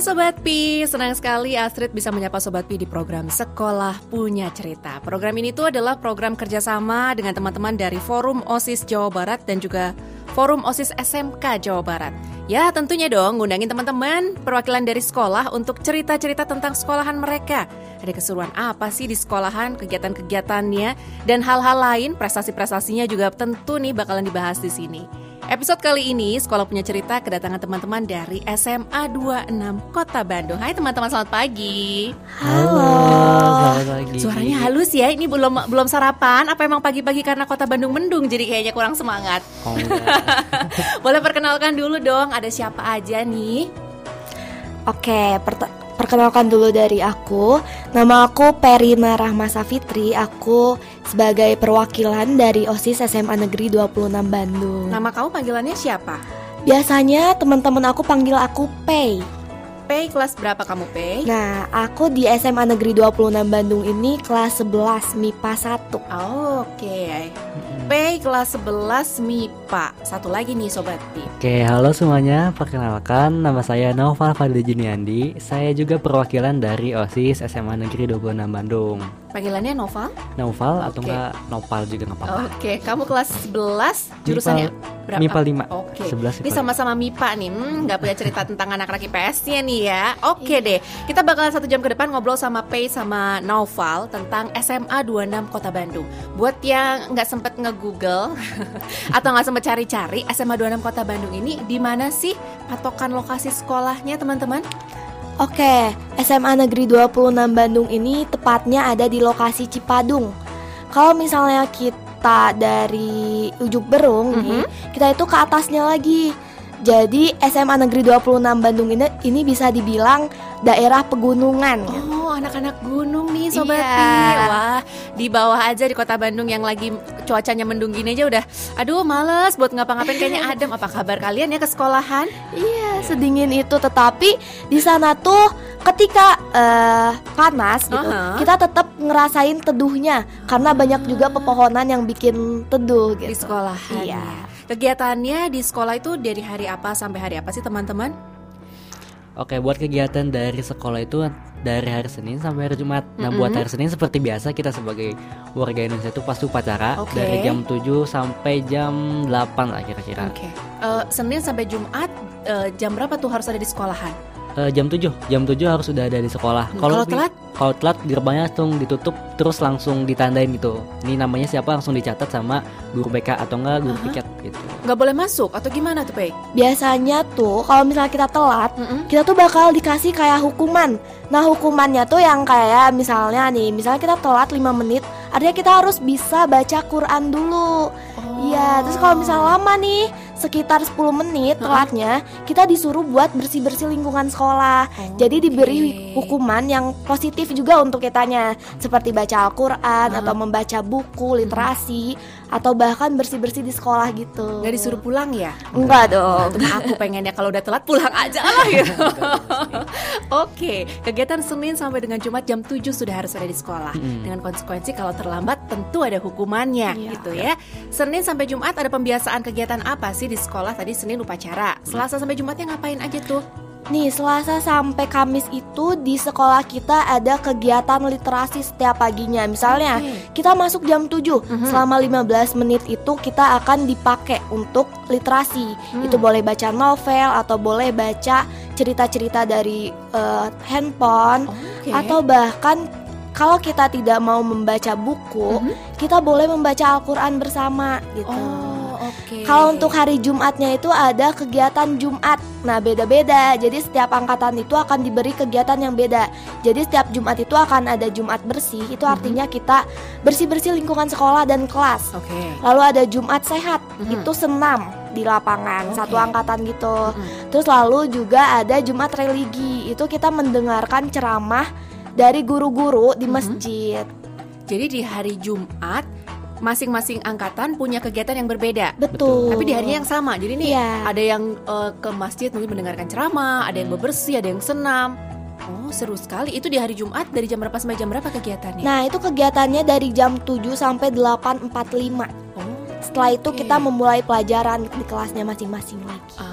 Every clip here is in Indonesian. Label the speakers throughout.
Speaker 1: Sobat Pi, senang sekali Astrid bisa menyapa Sobat Pi di program Sekolah Punya Cerita. Program ini tuh adalah program kerjasama dengan teman-teman dari Forum OSIS Jawa Barat dan juga Forum OSIS SMK Jawa Barat. Ya tentunya dong ngundangin teman-teman perwakilan dari sekolah untuk cerita-cerita tentang sekolahan mereka. Ada keseruan apa sih di sekolahan, kegiatan-kegiatannya, dan hal-hal lain, prestasi-prestasinya juga tentu nih bakalan dibahas di sini. Episode kali ini Sekolah Punya Cerita kedatangan teman-teman dari SMA 26 Kota Bandung. Hai teman-teman, selamat pagi.
Speaker 2: Halo, selamat pagi.
Speaker 1: Suaranya halus ya. Ini belum belum sarapan. Apa emang pagi-pagi karena Kota Bandung mendung jadi kayaknya kurang semangat?
Speaker 2: Oh.
Speaker 1: Boleh perkenalkan dulu dong. Ada siapa aja nih?
Speaker 3: Oke, pert- perkenalkan dulu dari aku. Nama aku Perina Rahma Safitri. Aku sebagai perwakilan dari OSIS SMA Negeri 26 Bandung.
Speaker 1: Nama kamu panggilannya siapa?
Speaker 3: Biasanya teman-teman aku panggil aku Pei.
Speaker 1: Pei kelas berapa kamu Pei?
Speaker 3: Nah, aku di SMA Negeri 26 Bandung ini kelas 11 MIPA 1.
Speaker 1: Oh, Oke. Pei kelas 11 MIPA. Satu lagi nih sobat Pi.
Speaker 2: Oke, halo semuanya. Perkenalkan, nama saya Noval Fadli Juniandi. Saya juga perwakilan dari OSIS SMA Negeri 26 Bandung.
Speaker 1: Panggilannya Nova?
Speaker 2: Noval atau enggak Nopal juga nggak apa-apa.
Speaker 1: Oke, kamu kelas 11 jurusannya berapa?
Speaker 2: MIPA 5.
Speaker 1: Oke.
Speaker 2: 11
Speaker 1: Ini sama-sama MIPA nih, hmm, nggak punya cerita tentang anak-anak IPS-nya nih ya. Oke deh, kita bakalan satu jam ke depan ngobrol sama Pei sama Naufal tentang SMA 26 Kota Bandung. Buat yang nggak sempet nge-google atau nggak sempet cari-cari SMA 26 Kota Bandung ini di mana sih patokan lokasi sekolahnya teman-teman?
Speaker 3: Oke, SMA Negeri 26 Bandung ini tepatnya ada di lokasi Cipadung. Kalau misalnya kita dari Ujuk Berung nih, kita itu ke atasnya lagi. Jadi SMA Negeri 26 Bandung ini ini bisa dibilang daerah pegunungan.
Speaker 1: Oh, anak-anak gunung nih sobat
Speaker 3: Iya.
Speaker 1: Wah, di bawah aja di kota Bandung yang lagi cuacanya mendung gini aja udah aduh males buat ngapa-ngapain kayaknya adem. Apa kabar kalian ya ke sekolahan?
Speaker 3: Iya, sedingin itu tetapi di sana tuh ketika eh, panas gitu,
Speaker 1: Aha.
Speaker 3: kita tetap ngerasain teduhnya karena banyak juga pepohonan yang bikin teduh
Speaker 1: Di
Speaker 3: gitu.
Speaker 1: sekolahan.
Speaker 3: Iya.
Speaker 1: Ya. Kegiatannya di sekolah itu dari hari apa sampai hari apa sih teman-teman?
Speaker 2: Oke, buat kegiatan dari sekolah itu dari hari Senin sampai hari Jumat. Nah, buat hari Senin seperti biasa kita sebagai warga Indonesia itu pasti upacara
Speaker 1: Oke.
Speaker 2: dari jam 7 sampai jam 8 lah kira-kira.
Speaker 1: Oke. Eh, Senin sampai Jumat eh, jam berapa tuh harus ada di sekolahan?
Speaker 2: Eh, jam 7 jam 7 harus sudah ada di sekolah
Speaker 1: Hmm, kalau telat?
Speaker 2: kalau telat gerbangnya langsung ditutup terus langsung ditandain gitu ini namanya siapa langsung dicatat sama guru BK atau enggak guru
Speaker 1: Aha.
Speaker 2: piket gitu
Speaker 1: Nggak boleh masuk atau gimana tuh, Pei?
Speaker 3: Biasanya tuh kalau misalnya kita telat,
Speaker 1: Mm-mm.
Speaker 3: kita tuh bakal dikasih kayak hukuman. Nah, hukumannya tuh yang kayak misalnya nih, misalnya kita telat 5 menit, artinya kita harus bisa baca Quran dulu. Iya, terus kalau misalnya lama nih, sekitar 10 menit telatnya, kita disuruh buat bersih-bersih lingkungan sekolah. Jadi diberi hukuman yang positif juga untuk kitanya, seperti baca Al-Qur'an atau membaca buku, literasi atau bahkan bersih-bersih di sekolah gitu.
Speaker 1: Nggak disuruh pulang ya?
Speaker 3: Enggak dong.
Speaker 1: Untuk aku pengennya kalau udah telat pulang aja lah gitu. Oke, kegiatan Senin sampai dengan Jumat jam 7 sudah harus ada di sekolah. Dengan konsekuensi kalau terlambat tentu ada hukumannya
Speaker 3: Iya.
Speaker 1: gitu ya. Senin sampai Jumat ada pembiasaan kegiatan apa sih di sekolah? Tadi Senin upacara. Selasa sampai Jumatnya ngapain aja tuh?
Speaker 3: Nih, Selasa sampai Kamis itu di sekolah kita ada kegiatan literasi setiap paginya. Misalnya,
Speaker 1: Oke.
Speaker 3: kita masuk jam 7, selama 15 menit itu kita akan dipakai untuk literasi. Itu boleh baca novel atau boleh baca cerita-cerita dari eh, handphone
Speaker 1: Oke.
Speaker 3: atau bahkan kalau kita tidak mau membaca buku, kita boleh membaca Al-Qur'an bersama gitu.
Speaker 1: Oh, oke.
Speaker 3: Kalau untuk hari Jumatnya itu ada kegiatan Jumat. Nah, beda-beda. Jadi setiap angkatan itu akan diberi kegiatan yang beda. Jadi setiap Jumat itu akan ada Jumat bersih. Itu artinya kita bersih-bersih lingkungan sekolah dan kelas.
Speaker 1: Oke.
Speaker 3: Lalu ada Jumat sehat.
Speaker 1: Mhm.
Speaker 3: Itu senam di lapangan,
Speaker 1: Oke.
Speaker 3: satu angkatan gitu.
Speaker 1: Mhm.
Speaker 3: Terus lalu juga ada Jumat religi. Itu kita mendengarkan ceramah dari guru-guru di
Speaker 1: Mhm.
Speaker 3: masjid.
Speaker 1: Jadi di hari Jumat masing-masing angkatan punya kegiatan yang berbeda.
Speaker 3: Betul.
Speaker 1: Tapi di harinya yang sama. Jadi nih
Speaker 3: Iya.
Speaker 1: ada yang eh, ke masjid mungkin mendengarkan ceramah, ada yang bebersih, ada yang senam. Oh, seru sekali. Itu di hari Jumat dari jam berapa sampai jam berapa kegiatannya?
Speaker 3: Nah, itu kegiatannya dari jam 7 sampai 8.45.
Speaker 1: oh.
Speaker 3: Setelah itu
Speaker 1: Oke.
Speaker 3: kita memulai pelajaran di kelasnya masing-masing lagi.
Speaker 1: Ah,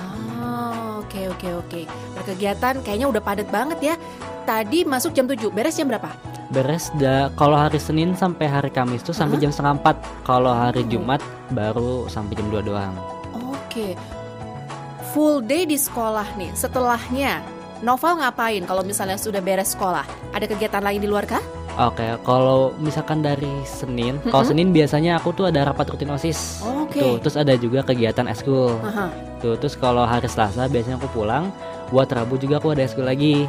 Speaker 1: oke Oke, oke. Berkegiatan kayaknya udah padat banget ya. Tadi masuk jam 7, beres jam berapa?
Speaker 2: Beres da kalau hari Senin sampai hari Kamis tuh sampai jam setengah empat. Kalau hari Jumat baru sampai jam 2 doang.
Speaker 1: Oke. Full day di sekolah nih. Setelahnya, Novel ngapain kalau misalnya sudah beres sekolah? Ada kegiatan lain di luar kah?
Speaker 2: Oke, kalau misalkan dari Senin, kalau
Speaker 1: Mm-mm.
Speaker 2: Senin biasanya aku tuh ada rapat rutin OSIS.
Speaker 1: Oke.
Speaker 2: Tuh, terus ada juga kegiatan eskul.
Speaker 1: Aha.
Speaker 2: Tuh, terus kalau hari Selasa biasanya aku pulang, buat Rabu juga aku ada eskul lagi.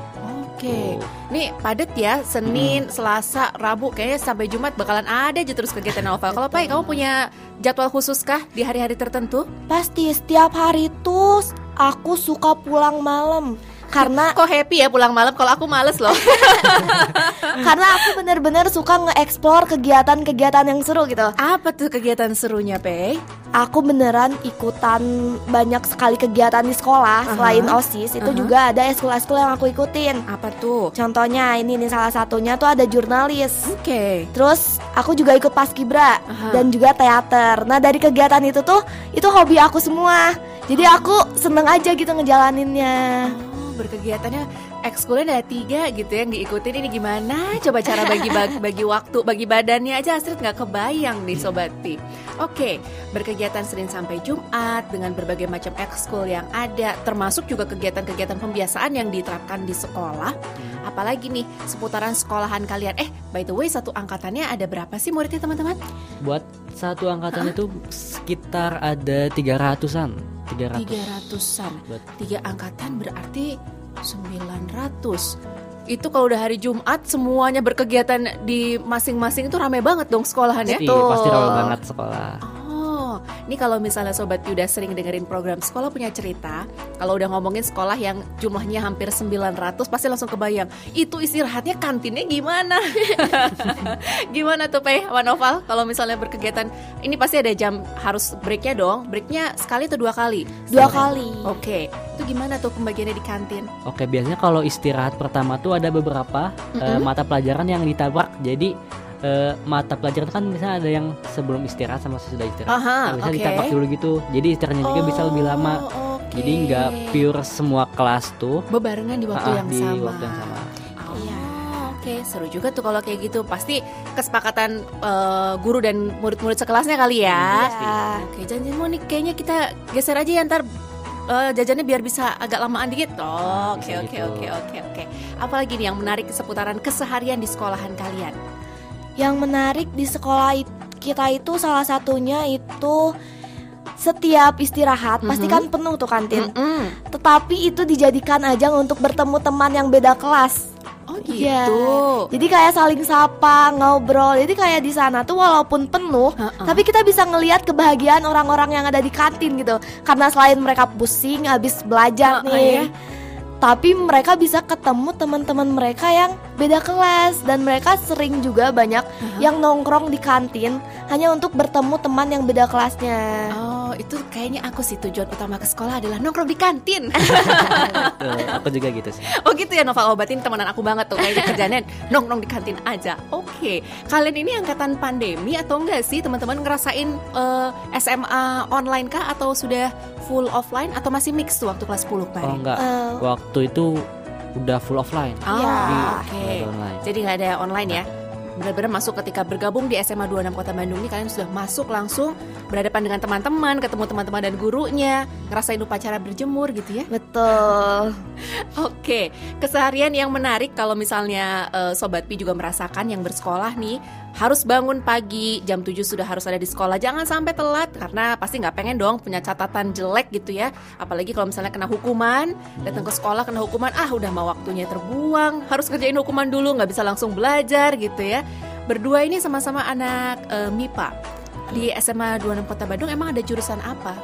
Speaker 1: Oke.
Speaker 2: Tuh.
Speaker 1: Nih padet ya, Senin, Selasa, Rabu kayaknya sampai Jumat bakalan ada aja terus kegiatan Novel. Kalau Pai, kamu punya jadwal khusus kah di hari-hari tertentu?
Speaker 3: Pasti setiap hari tuh aku suka pulang malam karena
Speaker 1: Kok happy ya pulang malam? Kalau aku males loh.
Speaker 3: karena aku bener-bener suka nge-explore kegiatan-kegiatan yang seru gitu.
Speaker 1: Apa tuh kegiatan serunya, Pei?
Speaker 3: Aku beneran ikutan banyak sekali kegiatan di sekolah
Speaker 1: Aha.
Speaker 3: selain OSIS itu
Speaker 1: Aha.
Speaker 3: juga ada eskul-eskul yang aku ikutin.
Speaker 1: Apa tuh?
Speaker 3: Contohnya ini nih salah satunya tuh ada jurnalis.
Speaker 1: Oke.
Speaker 3: Terus aku juga ikut paskibra
Speaker 1: Aha.
Speaker 3: dan juga teater. Nah dari kegiatan itu tuh itu hobi aku semua. Jadi aku seneng aja gitu ngejalaninnya.
Speaker 1: Berkegiatannya ekskulnya ada tiga gitu ya yang diikutin ini gimana? Coba cara bagi bagi, bagi waktu, bagi badannya aja Astrid nggak kebayang nih Sobat Pi. Oke, berkegiatan Senin sampai Jumat dengan berbagai macam ekskul yang ada, termasuk juga kegiatan-kegiatan pembiasaan yang diterapkan di sekolah. Apalagi nih seputaran sekolahan kalian. Eh, by the way satu angkatannya ada berapa sih muridnya teman-teman?
Speaker 2: Buat satu angkatan itu sekitar ada 300-an. 300.
Speaker 1: Tiga ratusan. Tiga angkatan berarti 900 itu kalau udah hari Jumat semuanya berkegiatan di masing-masing itu rame banget dong sekolahan ya.
Speaker 2: Iya, pasti ramai banget sekolah.
Speaker 1: Oh, ini kalau misalnya sobat Pi udah sering dengerin program sekolah punya cerita, kalau udah ngomongin sekolah yang jumlahnya hampir 900 pasti langsung kebayang. Itu istirahatnya kantinnya gimana? gimana tuh Peh, Wanoval? Kalau misalnya berkegiatan, ini pasti ada jam harus breaknya dong. Breaknya sekali atau dua kali?
Speaker 3: Dua kali.
Speaker 1: Oke, itu gimana tuh pembagiannya di kantin?
Speaker 2: Oke, biasanya kalau istirahat pertama tuh ada beberapa eh,
Speaker 1: Mm-mm.
Speaker 2: mata pelajaran yang ditabrak. Jadi eh, mata pelajaran kan misalnya ada yang sebelum istirahat sama sesudah istirahat.
Speaker 1: Aha,
Speaker 2: Nah, bisa
Speaker 1: oke.
Speaker 2: ditabrak dulu gitu. Jadi istirahatnya juga bisa lebih lama.
Speaker 1: Oh, oke.
Speaker 2: Jadi nggak pure semua kelas tuh
Speaker 1: bebarengan di waktu
Speaker 2: ah,
Speaker 1: yang
Speaker 2: di
Speaker 1: sama.
Speaker 2: waktu yang sama.
Speaker 1: Oh,
Speaker 3: Iya.
Speaker 1: Oke, seru juga tuh kalau kayak gitu. Pasti kesepakatan eh, guru dan murid-murid sekelasnya kali ya.
Speaker 3: Iya.
Speaker 1: Oke, janjian mau nih kayaknya kita geser aja ya ntar eh, jajannya biar bisa agak lamaan dikit. Oh, oke oke
Speaker 2: gitu.
Speaker 1: oke oke oke. Apalagi nih yang menarik seputaran keseharian di sekolahan kalian?
Speaker 3: Yang menarik di sekolah it- kita itu salah satunya itu setiap istirahat pasti
Speaker 1: Mhm.
Speaker 3: kan penuh tuh kantin.
Speaker 1: Mm-mm.
Speaker 3: Tetapi itu dijadikan ajang untuk bertemu teman yang beda kelas.
Speaker 1: Oh
Speaker 3: Iya.
Speaker 1: gitu.
Speaker 3: Jadi kayak saling sapa, ngobrol. Jadi kayak di sana tuh walaupun penuh,
Speaker 1: Ha-ha.
Speaker 3: tapi kita bisa ngelihat kebahagiaan orang-orang yang ada di kantin gitu. Karena selain mereka pusing habis belajar
Speaker 1: Ha-ha,
Speaker 3: nih,
Speaker 1: ya.
Speaker 3: Tapi mereka bisa ketemu teman-teman mereka yang beda kelas dan mereka sering juga banyak yang nongkrong di kantin hanya untuk bertemu teman yang beda kelasnya.
Speaker 1: Oh, itu kayaknya aku sih tujuan utama ke sekolah adalah nongkrong di kantin.
Speaker 2: Tuh, aku juga gitu sih.
Speaker 1: Oh gitu ya Nova obatin temenan aku banget tuh kayaknya kerjanya nongkrong di kantin aja. Oke, kalian ini angkatan pandemi atau enggak sih teman-teman ngerasain eh, SMA online kah atau sudah full offline atau masih mix tuh waktu kelas 10 Pak?
Speaker 2: Oh enggak,
Speaker 3: Eh,
Speaker 2: waktu itu udah full offline.
Speaker 1: Ah,
Speaker 3: Iya.
Speaker 1: oke.
Speaker 2: Nggak ada online.
Speaker 1: Jadi nggak ada online ya? Benar-benar masuk ketika bergabung di SMA 26 Kota Bandung ini kalian sudah masuk langsung berhadapan dengan teman-teman, ketemu teman-teman dan gurunya, ngerasain upacara berjemur gitu ya?
Speaker 3: betul.
Speaker 1: Oke, keseharian yang menarik kalau misalnya eh, Sobat Pi juga merasakan yang bersekolah nih harus bangun pagi jam 7 sudah harus ada di sekolah. Jangan sampai telat karena pasti nggak pengen dong punya catatan jelek gitu ya. Apalagi kalau misalnya kena hukuman datang ke sekolah kena hukuman ah udah mau waktunya terbuang. Harus kerjain hukuman dulu nggak bisa langsung belajar gitu ya. Berdua ini sama-sama anak eh, MIPA di SMA 26 Kota Bandung emang ada jurusan apa?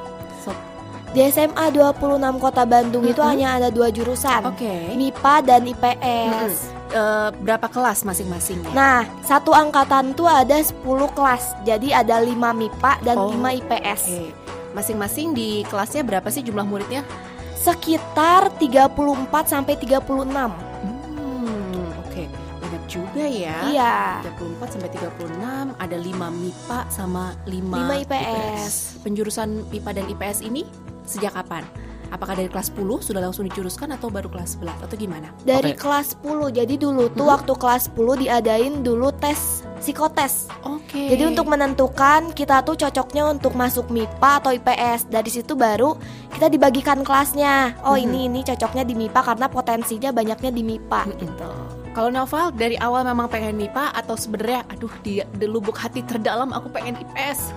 Speaker 3: Di SMA 26 Kota Bandung itu
Speaker 1: Mm-mm.
Speaker 3: hanya ada dua jurusan.
Speaker 1: Oke.
Speaker 3: MIPA dan IPS.
Speaker 1: Eh, berapa kelas masing-masingnya?
Speaker 3: Nah, satu angkatan tuh ada 10 kelas. Jadi ada 5 MIPA dan
Speaker 1: Oh,
Speaker 3: 5 IPS.
Speaker 1: Oke. Masing-masing di kelasnya berapa sih jumlah muridnya?
Speaker 3: Sekitar 34 sampai 36.
Speaker 1: Hmm, oke. Banyak juga ya.
Speaker 3: Iya.
Speaker 1: 34 sampai 36 ada 5 MIPA sama 5,
Speaker 3: Lima IPS.
Speaker 1: Penjurusan MIPA dan IPS ini sejak kapan? Apakah dari kelas 10 sudah langsung dijuruskan atau baru kelas 11 atau gimana?
Speaker 3: Dari
Speaker 2: Oke.
Speaker 3: kelas 10. Jadi dulu tuh
Speaker 1: Hmm.
Speaker 3: waktu kelas 10 diadain dulu tes psikotes.
Speaker 1: Oke.
Speaker 3: Jadi untuk menentukan kita tuh cocoknya untuk masuk MIPA atau IPS. Dari situ baru kita dibagikan kelasnya. Oh,
Speaker 1: Mhm.
Speaker 3: ini ini cocoknya di MIPA karena potensinya banyaknya di MIPA gitu.
Speaker 1: Kalau Novel dari awal memang pengen MIPA atau sebenarnya aduh di, di lubuk hati terdalam aku pengen IPS.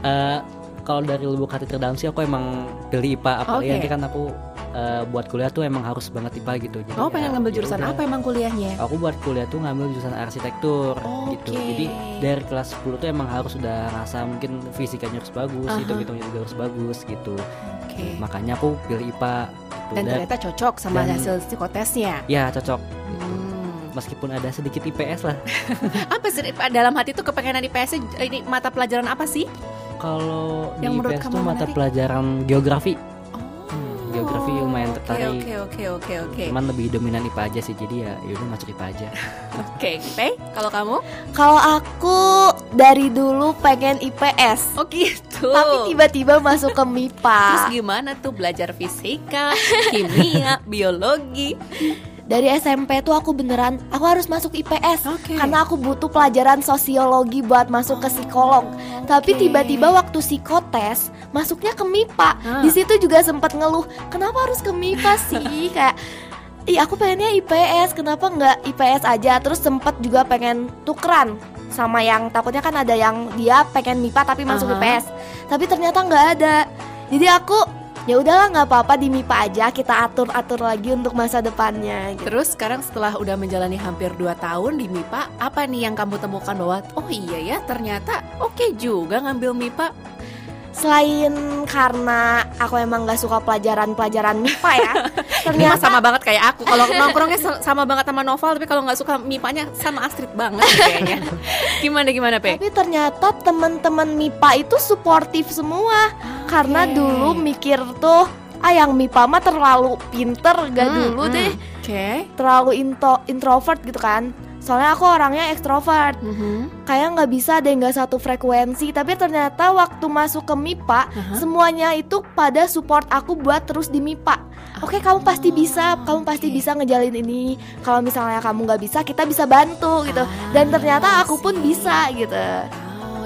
Speaker 2: Eh, kalau dari lubuk hati terdalam sih aku emang pilih IPA apalagi
Speaker 1: Oke.
Speaker 2: nanti kan aku eh, buat kuliah tuh emang harus banget IPA gitu jadi
Speaker 1: Oh,
Speaker 2: ya,
Speaker 1: pengen ngambil
Speaker 2: ya
Speaker 1: jurusan
Speaker 2: udah.
Speaker 1: apa emang kuliahnya?
Speaker 2: aku buat kuliah tuh ngambil jurusan arsitektur gitu
Speaker 1: Oke.
Speaker 2: jadi dari kelas 10 tuh emang harus udah rasa mungkin fisikanya harus bagus
Speaker 1: Aha.
Speaker 2: hitung-hitungnya juga harus bagus gitu
Speaker 1: Oke.
Speaker 2: makanya aku pilih IPA gitu.
Speaker 1: Dan ternyata cocok sama
Speaker 2: dan-
Speaker 1: hasil psikotesnya.
Speaker 2: ya cocok
Speaker 1: Hmm.
Speaker 2: Meskipun ada sedikit IPS lah
Speaker 1: Apa sih dalam hati tuh kepengenan IPS ini mata pelajaran apa sih?
Speaker 2: kalau di
Speaker 1: Yang menurut
Speaker 2: IPS
Speaker 1: kamu
Speaker 2: tuh mata
Speaker 1: menarik?
Speaker 2: pelajaran geografi
Speaker 1: Oh.
Speaker 2: Hmm, geografi lumayan
Speaker 1: Oke
Speaker 2: tertarik.
Speaker 1: oke oke oke oke.
Speaker 2: cuman lebih dominan IPA aja sih jadi ya yaudah masuk IPA aja
Speaker 1: Oke, Pe, kalau kamu?
Speaker 3: Kalau aku dari dulu pengen IPS.
Speaker 1: Oh gitu.
Speaker 3: Tapi tiba-tiba masuk ke MIPA.
Speaker 1: Terus gimana tuh belajar fisika, kimia, biologi?
Speaker 3: Dari SMP tuh aku beneran aku harus masuk IPS
Speaker 1: Oke.
Speaker 3: karena aku butuh pelajaran sosiologi buat masuk ke psikolog. Tapi
Speaker 1: Oke.
Speaker 3: tiba-tiba waktu psikotes masuknya ke MIPA.
Speaker 1: Ah.
Speaker 3: Di situ juga sempat ngeluh, kenapa harus ke MIPA sih? Kayak Ih aku pengennya IPS, kenapa nggak IPS aja? Terus sempat juga pengen tukeran sama yang takutnya kan ada yang dia pengen MIPA tapi masuk
Speaker 1: Aha.
Speaker 3: IPS, tapi ternyata nggak ada. Jadi aku ya udahlah nggak apa-apa di MIPA aja, kita atur-atur lagi untuk masa depannya. Gitu.
Speaker 1: Terus sekarang setelah udah menjalani hampir 2 tahun di MIPA, apa nih yang kamu temukan bahwa oh iya ya ternyata oke juga ngambil MIPA?
Speaker 3: Selain karena aku emang nggak suka pelajaran-pelajaran MIPA ya,
Speaker 1: Ini
Speaker 3: ternyata
Speaker 1: sama banget kayak aku. Kalau nongkrongnya sa- sama banget sama novel, tapi kalau nggak suka MIPA-nya sama Astrid banget kayaknya. Gimana gimana, Pe?
Speaker 3: Tapi ternyata teman-teman MIPA itu suportif semua Karena
Speaker 1: Oke.
Speaker 3: dulu mikir tuh Ah yang MIPA mah terlalu pinter Gak
Speaker 1: Hmm,
Speaker 3: dulu
Speaker 1: hmm.
Speaker 3: deh
Speaker 1: Oke.
Speaker 3: Terlalu into, introvert gitu kan Soalnya aku orangnya ekstrovert.
Speaker 1: Mhm.
Speaker 3: Kayak nggak bisa deh nggak satu frekuensi. Tapi ternyata waktu masuk ke MIPA
Speaker 1: Aha.
Speaker 3: Semuanya itu pada support aku buat terus di MIPA Oke kamu pasti bisa, kamu pasti bisa ngejalin ini. Kalau misalnya kamu nggak bisa kita bisa bantu gitu.
Speaker 1: Ah,
Speaker 3: Dan ternyata aku pun bisa gitu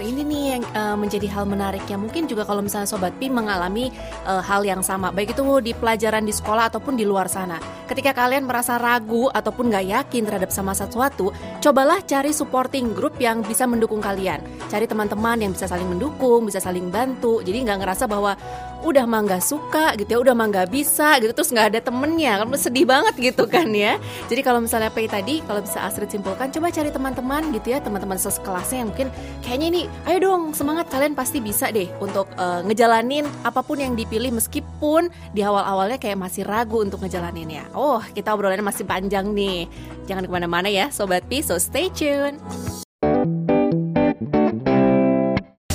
Speaker 1: ini nih yang eh, menjadi hal menariknya. Mungkin juga kalau misalnya Sobat Pi mengalami eh, hal yang sama, baik itu di pelajaran di sekolah ataupun di luar sana. Ketika kalian merasa ragu ataupun nggak yakin terhadap sama sesuatu, cobalah cari supporting group yang bisa mendukung kalian. Cari teman-teman yang bisa saling mendukung, bisa saling bantu. Jadi nggak ngerasa bahwa udah mah nggak suka gitu ya, udah mah nggak bisa gitu, terus nggak ada temennya, kan sedih banget gitu kan ya. Jadi kalau misalnya Pei tadi, kalau bisa Astrid simpulkan, coba cari teman-teman gitu ya, teman-teman sekelasnya yang mungkin kayaknya ini, ayo dong semangat kalian pasti bisa deh untuk eh, ngejalanin apa pun yang dipilih meskipun di awal-awalnya kayak masih ragu untuk ngejalaninnya. Oh, kita obrolannya masih panjang nih. Jangan ke mana-mana ya, Sobat Pi, so stay tune.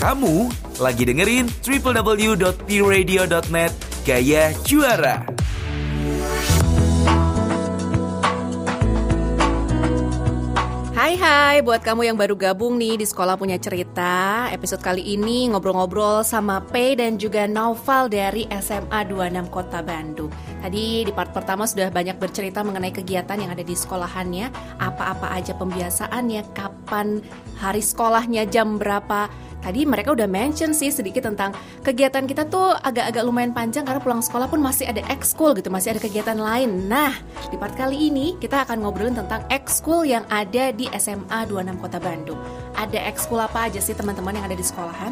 Speaker 4: Kamu lagi dengerin www.pradio.net Gaya Juara.
Speaker 1: Hai hai, buat kamu yang baru gabung nih di Sekolah Punya Cerita Episode kali ini ngobrol-ngobrol sama Pei dan juga Naufal dari SMA 26 Kota Bandung Tadi di part pertama sudah banyak bercerita mengenai kegiatan yang ada di sekolahannya Apa-apa aja pembiasaannya, kapan hari sekolahnya, jam berapa Tadi mereka udah mention sih sedikit tentang kegiatan kita tuh agak-agak lumayan panjang karena pulang sekolah pun masih ada ekskul gitu, masih ada kegiatan lain. Nah, di part kali ini kita akan ngobrolin tentang ekskul yang ada di SMA 26 Kota Bandung. Ada ekskul apa aja sih teman-teman yang ada di sekolahan?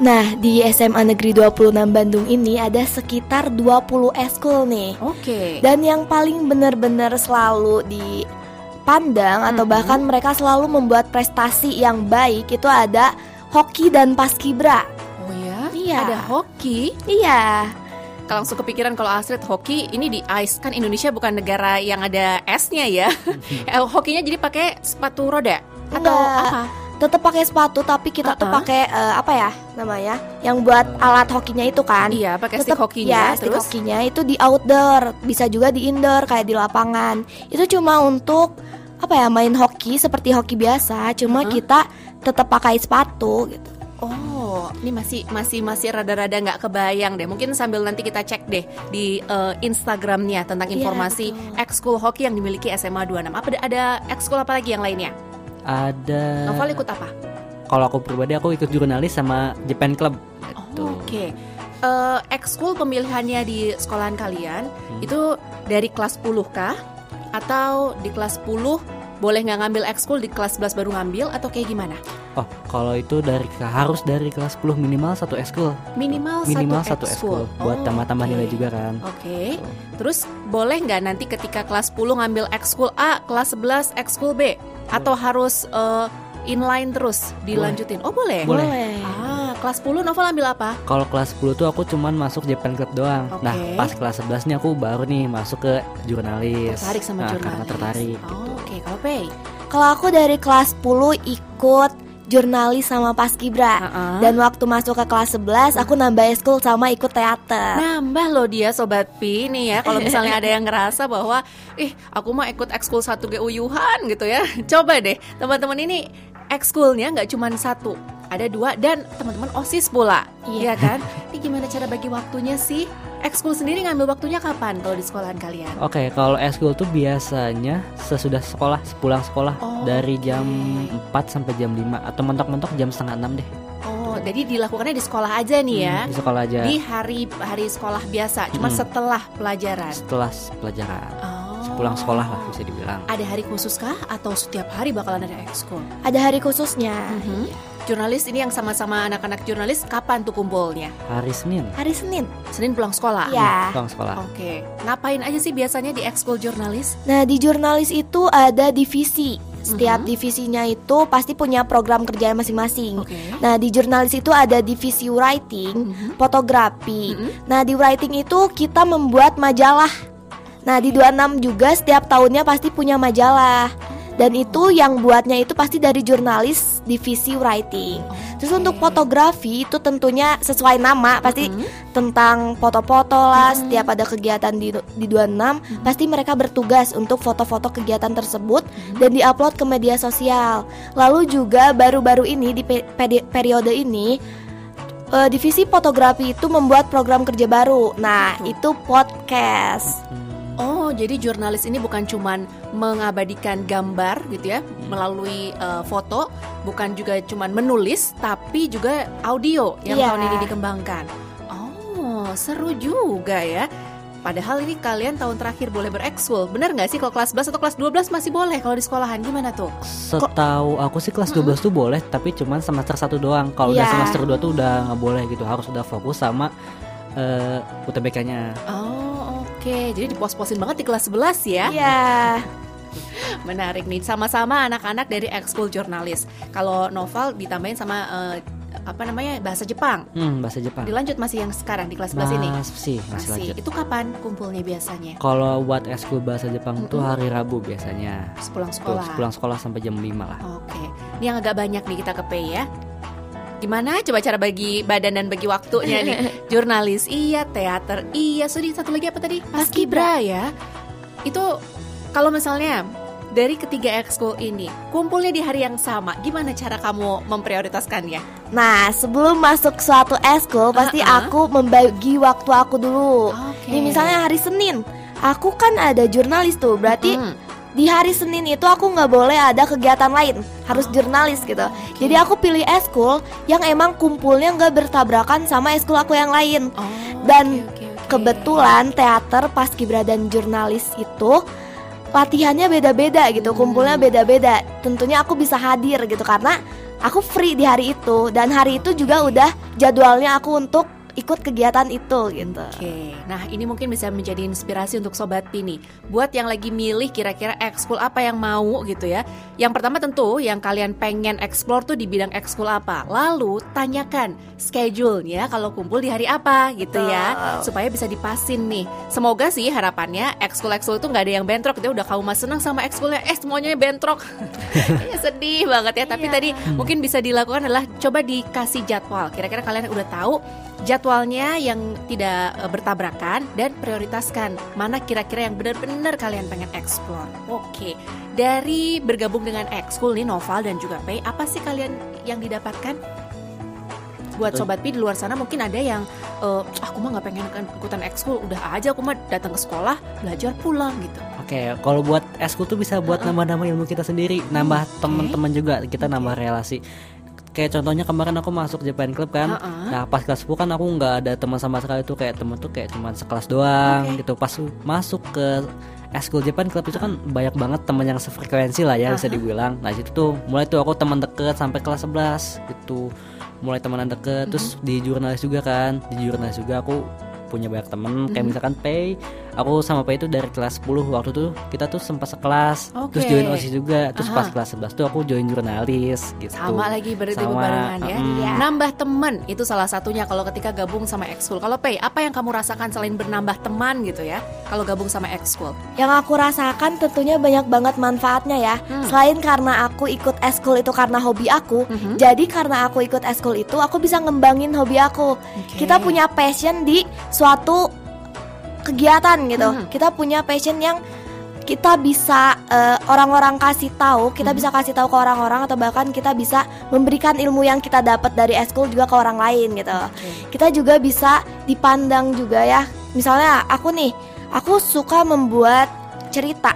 Speaker 3: Nah, di SMA Negeri 26 Bandung ini ada sekitar 20 eskul nih.
Speaker 1: Oke.
Speaker 3: Dan yang paling benar-benar selalu dipandang atau
Speaker 1: Mhm.
Speaker 3: bahkan mereka selalu membuat prestasi yang baik itu ada hoki dan paskibra.
Speaker 1: Oh ya?
Speaker 3: Iya.
Speaker 1: Ada hoki.
Speaker 3: Iya.
Speaker 1: Kalau langsung kepikiran kalau Astrid hoki ini di ice kan Indonesia bukan negara yang ada esnya ya. Eh, Hokinya jadi pakai sepatu roda atau
Speaker 3: Enggak.
Speaker 1: apa?
Speaker 3: Tetap pakai sepatu tapi kita tuh
Speaker 1: Uh-uh.
Speaker 3: pakai eh, apa ya namanya? Yang buat alat hokinya itu kan.
Speaker 1: Iya, pakai stick
Speaker 3: Tetep-
Speaker 1: hokinya
Speaker 3: ya, stick
Speaker 1: terus.
Speaker 3: hokinya itu di outdoor, bisa juga di indoor kayak di lapangan. Itu cuma untuk apa ya main hoki seperti hoki biasa, cuma
Speaker 1: Uh-huh.
Speaker 3: kita tetap pakai sepatu gitu.
Speaker 1: Oh, Ini masih masih masih rada-rada nggak kebayang deh. Mungkin sambil nanti kita cek deh di eh, Instagramnya tentang
Speaker 3: Iya,
Speaker 1: informasi
Speaker 3: betul.
Speaker 1: ekskul hoki yang dimiliki SMA 26. Apa ada, ada ekskul apa lagi yang lainnya?
Speaker 2: Ada
Speaker 1: Novel ikut apa?
Speaker 2: kalau aku pribadi aku ikut jurnalis sama Japan Club.
Speaker 1: Oh, Oke. Eh, ekskul pemilihannya di sekolahan kalian
Speaker 2: Hmm.
Speaker 1: itu dari kelas 10 kah? Atau di kelas 10 boleh nggak ngambil ekskul di kelas 11 baru ngambil atau kayak gimana?
Speaker 2: Oh, kalau itu dari harus dari kelas 10 minimal satu ekskul.
Speaker 1: Minimal,
Speaker 2: Minimal
Speaker 1: satu ekskul.
Speaker 2: buat
Speaker 1: Oh,
Speaker 2: tambah-tambah
Speaker 1: oke.
Speaker 2: nilai juga kan.
Speaker 1: Oke. Terus boleh nggak nanti ketika kelas 10 ngambil ekskul A, kelas 11 ekskul B atau harus eh, inline terus dilanjutin? Oh, boleh.
Speaker 2: Boleh.
Speaker 1: Ah, kelas 10 Novel ambil apa?
Speaker 2: Kalau kelas 10 tuh aku cuman masuk Japan Club doang.
Speaker 1: Oke.
Speaker 2: Nah, pas kelas 11 nih aku baru nih masuk ke jurnalis.
Speaker 1: Tertarik sama
Speaker 2: Nah,
Speaker 1: jurnalis.
Speaker 2: Karena tertarik
Speaker 1: Oh,
Speaker 2: gitu.
Speaker 1: Oke, kalau Pei.
Speaker 3: Kalau aku dari kelas 10 ikut jurnalis sama Paskibra.
Speaker 1: Ah-ah.
Speaker 3: Dan waktu masuk ke kelas 11 aku nambah eskul sama ikut teater.
Speaker 1: Nambah loh dia sobat Pi nih ya Kalau misalnya ada yang ngerasa bahwa Ih aku mah ikut ekskul satu GUYuhan gitu ya Coba deh teman-teman ini ekskulnya nggak cuma satu Ada dua dan teman-teman OSIS pula Iya
Speaker 3: Iya.
Speaker 1: kan? Ini gimana cara bagi waktunya sih? Ekskul sendiri ngambil waktunya kapan kalau di sekolahan kalian?
Speaker 2: Oke, kalau eskul tuh biasanya sesudah sekolah, sepulang sekolah
Speaker 1: Oh,
Speaker 2: dari jam
Speaker 1: oke.
Speaker 2: 4 sampai jam 5 atau mentok-mentok jam setengah 6 deh.
Speaker 1: Oh jadi dilakukannya di sekolah aja nih ya
Speaker 2: Hmm, di sekolah aja.
Speaker 1: Di hari hari sekolah biasa Cuma
Speaker 2: Hmm.
Speaker 1: setelah pelajaran
Speaker 2: Setelah pelajaran.
Speaker 1: Oh.
Speaker 2: Sepulang sekolah lah bisa dibilang.
Speaker 1: Ada hari khusus kah? Atau setiap hari bakalan ada ekskul?
Speaker 3: Ada hari khususnya.
Speaker 1: Mhm. Jurnalis ini yang sama-sama anak-anak jurnalis kapan tuh kumpulnya?
Speaker 2: Hari Senin.
Speaker 3: Hari Senin.
Speaker 1: Senin pulang sekolah.
Speaker 3: Iya.
Speaker 2: Pulang sekolah.
Speaker 1: Oke. Ngapain aja sih biasanya di ekskul jurnalis?
Speaker 3: Nah, di jurnalis itu ada divisi. Setiap
Speaker 1: Mhm.
Speaker 3: divisinya itu pasti punya program kerja masing-masing.
Speaker 1: Oke.
Speaker 3: Nah, di jurnalis itu ada divisi writing,
Speaker 1: Mhm.
Speaker 3: fotografi.
Speaker 1: Mhm.
Speaker 3: Nah, di writing itu kita membuat majalah. Nah, di 26 juga setiap tahunnya pasti punya majalah. Dan itu yang buatnya itu pasti dari jurnalis divisi writing. Terus untuk fotografi itu tentunya sesuai nama pasti
Speaker 1: Mhm.
Speaker 3: tentang foto-foto lah.
Speaker 1: Mhm.
Speaker 3: Setiap ada kegiatan di di 26 pasti mereka bertugas untuk foto-foto kegiatan tersebut
Speaker 1: Mhm.
Speaker 3: dan diupload ke media sosial. Lalu juga baru-baru ini di pe- periode ini eh, divisi fotografi itu membuat program kerja baru. Nah,
Speaker 1: Betul.
Speaker 3: itu podcast.
Speaker 2: Hmm,
Speaker 1: Oh, jadi jurnalis ini bukan cuman mengabadikan gambar gitu ya melalui eh, foto, bukan juga cuman menulis, tapi juga audio yang
Speaker 3: Iya.
Speaker 1: tahun ini dikembangkan. Oh, seru juga ya. Padahal ini kalian tahun terakhir boleh berekskul. Bener nggak sih kalau kelas 11 atau kelas 12 masih boleh kalau di sekolahan? Gimana tuh?
Speaker 2: Setahu aku sih kelas 12 tuh boleh, tapi cuman semester satu doang. Kalau udah
Speaker 3: Iya.
Speaker 2: semester 2 tuh udah nggak boleh gitu. Harus udah fokus sama eh, UTBK-nya.
Speaker 1: Oh, oke. Jadi dipos-posin banget di kelas 11 ya.
Speaker 3: Iya.
Speaker 1: Menarik nih, sama-sama anak-anak dari ekskul jurnalis. Kalau novel ditambahin sama eh, apa namanya bahasa Jepang.
Speaker 2: Hmm, bahasa Jepang.
Speaker 1: Dilanjut masih yang sekarang di kelas 11 ini.
Speaker 2: Masih, masih lanjut.
Speaker 1: Itu kapan kumpulnya biasanya?
Speaker 2: Kalau buat eskul bahasa Jepang tuh
Speaker 1: Mm-mm.
Speaker 2: hari Rabu biasanya.
Speaker 1: Sepulang
Speaker 2: Pulang,
Speaker 1: sekolah.
Speaker 2: pulang sekolah sampai jam 5 lah.
Speaker 1: Oke. Ini yang agak banyak nih kita ke P ya. Gimana coba cara bagi badan dan bagi waktunya nih? Jurnalis iya, teater iya, sedih satu lagi apa tadi? Paskibra ya. Itu kalau misalnya dari ketiga ekskul ini kumpulnya di hari yang sama, gimana cara kamu memprioritaskannya?
Speaker 3: Nah, sebelum masuk suatu eskul pasti
Speaker 1: Uh-uh.
Speaker 3: aku membagi waktu aku dulu.
Speaker 1: Oke.
Speaker 3: Nih misalnya hari Senin, aku kan ada jurnalis tuh, berarti
Speaker 1: Mm.
Speaker 3: Di hari Senin itu aku nggak boleh ada kegiatan lain, harus jurnalis gitu.
Speaker 1: oke.
Speaker 3: Jadi aku pilih eskul yang emang kumpulnya nggak bertabrakan sama eskul aku yang lain.
Speaker 1: Oh,
Speaker 3: Dan
Speaker 1: oke, oke, oke.
Speaker 3: Kebetulan teater paskibra dan jurnalis itu latihannya beda-beda gitu, kumpulnya
Speaker 1: Hmm.
Speaker 3: beda-beda. Tentunya aku bisa hadir gitu karena aku free di hari itu dan hari itu juga udah jadwalnya aku untuk ikut kegiatan itu gitu.
Speaker 1: Oke, nah ini mungkin bisa menjadi inspirasi untuk Sobat Pini. Buat yang lagi milih kira-kira ekskul apa yang mau gitu ya. Yang pertama tentu yang kalian pengen explore tuh di bidang ekskul apa. Lalu tanyakan schedule-nya kalau kumpul di hari apa gitu ya. Supaya bisa dipasin nih. Semoga sih harapannya ekskul-ekskul itu nggak ada yang bentrok. Ya Udah kamu mas senang sama ekskulnya, eh semuanya bentrok. Ya sedih banget ya. Tapi
Speaker 3: Iya.
Speaker 1: tadi mungkin bisa dilakukan adalah coba dikasih jadwal. Kira-kira kalian udah tahu jadwalnya yang tidak eh, bertabrakan dan prioritaskan mana kira-kira yang benar-benar kalian pengen explore. Oke, dari bergabung dengan ekskul nih Noval dan juga Pei, apa sih kalian yang didapatkan? buat sobat Pi di luar sana mungkin ada yang eh, aku mah nggak pengen ikutan ekskul, udah aja aku mah datang ke sekolah belajar pulang gitu.
Speaker 2: Oke, kalau buat eskul tuh bisa buat nambah-nambah ilmu kita sendiri, nambah
Speaker 1: oke.
Speaker 2: teman-teman juga, kita nambah relasi. Kayak contohnya kemarin aku masuk Japan Club kan.
Speaker 1: Ha-ha.
Speaker 2: Nah, pas kelas 10 kan aku nggak ada teman sama sekali tuh kayak temen tuh kayak cuman sekelas doang
Speaker 1: Oke.
Speaker 2: gitu. Pas masuk ke Eskul Japan Club itu kan banyak banget teman yang sefrekuensi lah ya bisa
Speaker 1: Ha-ha.
Speaker 2: dibilang. Nah, situ tuh mulai tuh aku teman deket sampai kelas 11 gitu. Mulai temenan deket terus di jurnalis juga kan. Di jurnalis juga aku punya banyak temen kayak misalkan Pei aku sama Pei itu dari kelas 10 waktu tuh kita tuh sempat sekelas terus
Speaker 1: Oke.
Speaker 2: join OSIS juga terus
Speaker 1: Aha.
Speaker 2: pas kelas 11 tuh aku join jurnalis gitu
Speaker 1: Sama lagi berarti
Speaker 2: Sama,
Speaker 1: bebarengan ya.
Speaker 2: mm.
Speaker 1: Nambah teman itu salah satunya kalau ketika gabung sama ekskul. Kalau Pei, apa yang kamu rasakan selain bernambah teman gitu ya? Kalau gabung sama ekskul.
Speaker 3: Yang aku rasakan tentunya banyak banget manfaatnya ya.
Speaker 1: Hmm.
Speaker 3: Selain karena aku ikut eskul itu karena hobi aku,
Speaker 1: Mhm.
Speaker 3: jadi karena aku ikut eskul itu aku bisa ngembangin hobi aku.
Speaker 1: Oke.
Speaker 3: Kita punya passion di suatu kegiatan gitu.
Speaker 1: Mhm.
Speaker 3: Kita punya passion yang kita bisa eh, orang-orang kasih tahu, kita
Speaker 1: Mhm.
Speaker 3: bisa kasih tahu ke orang-orang atau bahkan kita bisa memberikan ilmu yang kita dapat dari eskul juga ke orang lain gitu.
Speaker 1: Oke.
Speaker 3: Kita juga bisa dipandang juga ya. Misalnya aku nih, aku suka membuat cerita.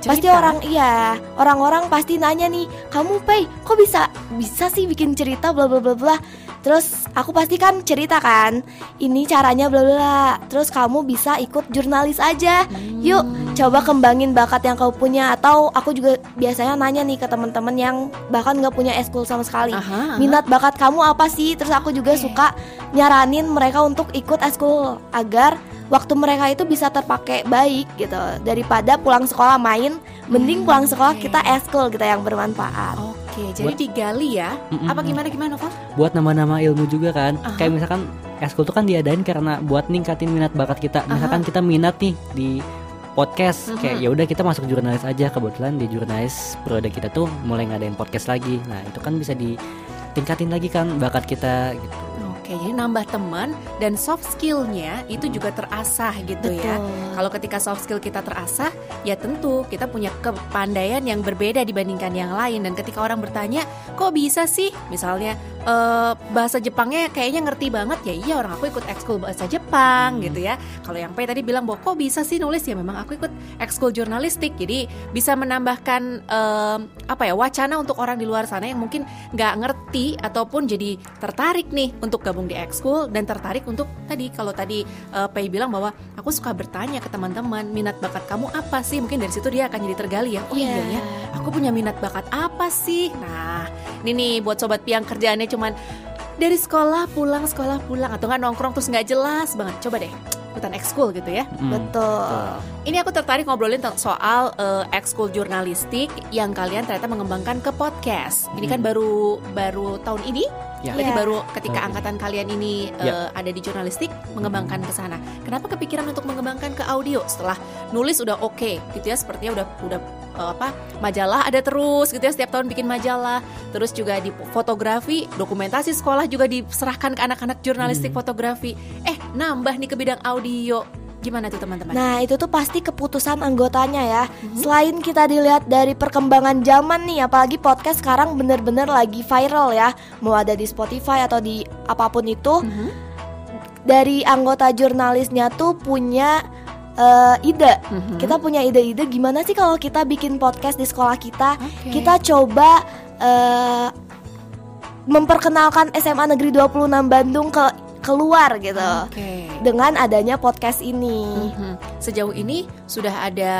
Speaker 3: Pasti
Speaker 1: Cerita?
Speaker 3: orang iya, orang-orang pasti nanya nih, kamu Pei, kok bisa bisa sih bikin cerita bla bla bla bla. Terus aku pasti kan cerita kan, ini caranya bla bla. bla. Terus kamu bisa ikut jurnalis aja. Yuk, coba kembangin bakat yang kau punya atau aku juga biasanya nanya nih ke teman-teman yang bahkan nggak punya eskul sama sekali.
Speaker 1: Aha, aha.
Speaker 3: Minat bakat kamu apa sih? Terus aku juga
Speaker 1: Oke.
Speaker 3: suka nyaranin mereka untuk ikut eskul agar waktu mereka itu bisa terpakai baik gitu daripada pulang sekolah main mending pulang sekolah kita eskul kita yang bermanfaat
Speaker 1: Oke, jadi digali ya.
Speaker 2: Mm-mm.
Speaker 1: Apa gimana gimana, Nova?
Speaker 2: buat nama-nama ilmu juga kan
Speaker 1: Aha.
Speaker 2: kayak misalkan eskul tuh kan diadain karena buat ningkatin minat bakat kita misalkan kita minat nih di podcast
Speaker 1: Mhm.
Speaker 2: kayak ya udah kita masuk jurnalis aja kebetulan di jurnalis periode kita tuh mulai ngadain podcast lagi nah itu kan bisa ditingkatin lagi kan bakat kita gitu
Speaker 1: Oke, jadi nambah teman dan soft skillnya itu juga terasah gitu ya.
Speaker 3: Betul.
Speaker 1: Kalau ketika soft skill kita terasah, ya tentu kita punya kepandaian yang berbeda dibandingkan yang lain. Dan ketika orang bertanya, kok bisa sih? Misalnya eh, bahasa Jepangnya kayaknya ngerti banget ya. Iya orang aku ikut ekskul bahasa Jepang
Speaker 2: Hmm.
Speaker 1: gitu ya. Kalau yang Pei tadi bilang bahwa kok bisa sih nulis ya memang aku ikut ekskul jurnalistik. Jadi bisa menambahkan eh, apa ya wacana untuk orang di luar sana yang mungkin nggak ngerti ataupun jadi tertarik nih untuk gabung di ekskul dan tertarik untuk tadi kalau tadi eh, Pei bilang bahwa aku suka bertanya ke teman-teman minat bakat kamu apa sih? Mungkin dari situ dia akan jadi tergali ya. Oh iya ya. Aku punya minat bakat apa sih? Nah ini nih buat sobat piang kerjaannya cuman dari sekolah pulang sekolah pulang. Atau nggak nongkrong terus nggak jelas banget. Coba deh ikutan ekskul gitu ya.
Speaker 2: Mm.
Speaker 3: betul.
Speaker 1: ini aku tertarik ngobrolin tentang soal eh, ekskul jurnalistik yang kalian ternyata mengembangkan ke podcast. Ini kan
Speaker 2: Hmm.
Speaker 1: baru baru tahun ini,
Speaker 2: Ya.
Speaker 1: berarti
Speaker 3: Iya.
Speaker 1: baru ketika angkatan kalian ini
Speaker 2: Ya.
Speaker 1: ada di jurnalistik mengembangkan ke sana. Kenapa kepikiran untuk mengembangkan ke audio setelah nulis udah oke gitu ya, sepertinya udah udah eh, apa majalah ada terus gitu ya setiap tahun bikin majalah, terus juga di fotografi, dokumentasi sekolah juga diserahkan ke anak-anak jurnalistik
Speaker 2: Hmm.
Speaker 1: fotografi. Eh nambah nih ke bidang audio. Gimana tuh teman-teman?
Speaker 3: Nah itu tuh pasti keputusan anggotanya ya
Speaker 1: Mhm.
Speaker 3: Selain kita dilihat dari perkembangan zaman nih Apalagi podcast sekarang bener-bener lagi viral ya Mau ada di Spotify atau di apa pun itu
Speaker 1: Mhm.
Speaker 3: Dari anggota jurnalisnya tuh punya eh, ide
Speaker 1: Mhm.
Speaker 3: Kita punya ide-ide gimana sih kalau kita bikin podcast di sekolah kita
Speaker 1: Oke.
Speaker 3: Kita coba eh, memperkenalkan SMA Negeri 26 Bandung ke keluar gitu
Speaker 1: Oke.
Speaker 3: Dengan adanya podcast ini
Speaker 1: Mhm. Sejauh ini sudah ada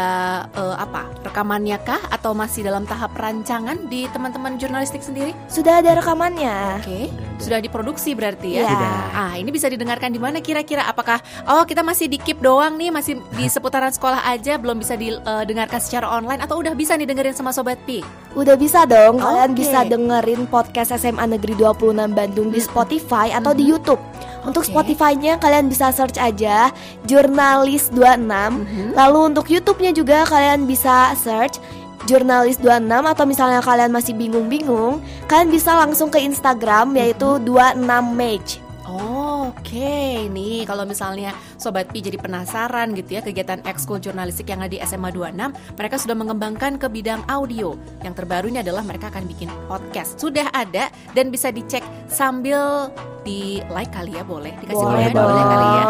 Speaker 1: eh, apa rekamannya kah atau masih dalam tahap rancangan di teman-teman jurnalistik sendiri?
Speaker 3: Sudah ada rekamannya
Speaker 1: Oke,
Speaker 2: ada.
Speaker 1: sudah diproduksi berarti ya.
Speaker 3: Iya.
Speaker 2: Sudah.
Speaker 1: Ah, ini bisa didengarkan di mana kira-kira? Apakah oh kita masih di keep doang nih, masih di seputaran sekolah aja, belum bisa didengarkan secara online atau udah bisa nih dengerin sama sobat Pi?
Speaker 3: Udah bisa dong, kalian
Speaker 1: Oke.
Speaker 3: bisa dengerin podcast SMA Negeri 26 Bandung di Spotify atau di YouTube. Untuk
Speaker 1: Oke.
Speaker 3: Spotify-nya kalian bisa search aja Jurnalis 26.
Speaker 1: Mhm.
Speaker 3: Lalu untuk YouTube-nya juga kalian bisa search Jurnalis 26 atau misalnya kalian masih bingung-bingung, kalian bisa langsung ke Instagram yaitu 26 Mage.
Speaker 1: Oh, Oke, nih kalau misalnya Sobat Pi jadi penasaran gitu ya kegiatan ekskul jurnalistik yang ada di SMA 26 Mereka sudah mengembangkan ke bidang audio Yang terbaru ini adalah mereka akan bikin podcast Sudah ada dan bisa dicek sambil di like kali ya boleh dikasih
Speaker 3: Boleh
Speaker 1: komen boleh
Speaker 3: dong.
Speaker 1: kali ya.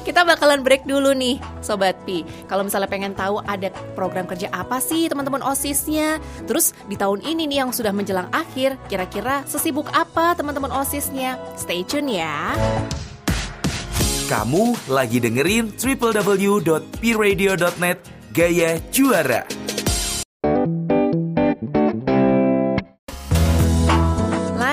Speaker 1: Kita bakalan break dulu nih Sobat Pi Kalau misalnya pengen tahu ada program kerja apa sih teman-teman OSISnya Terus di tahun ini nih yang sudah menjelang akhir Kira-kira sesibuk apa teman-teman OSISnya Stay tune ya
Speaker 4: Kamu lagi dengerin www.pradio.net Gaya Juara.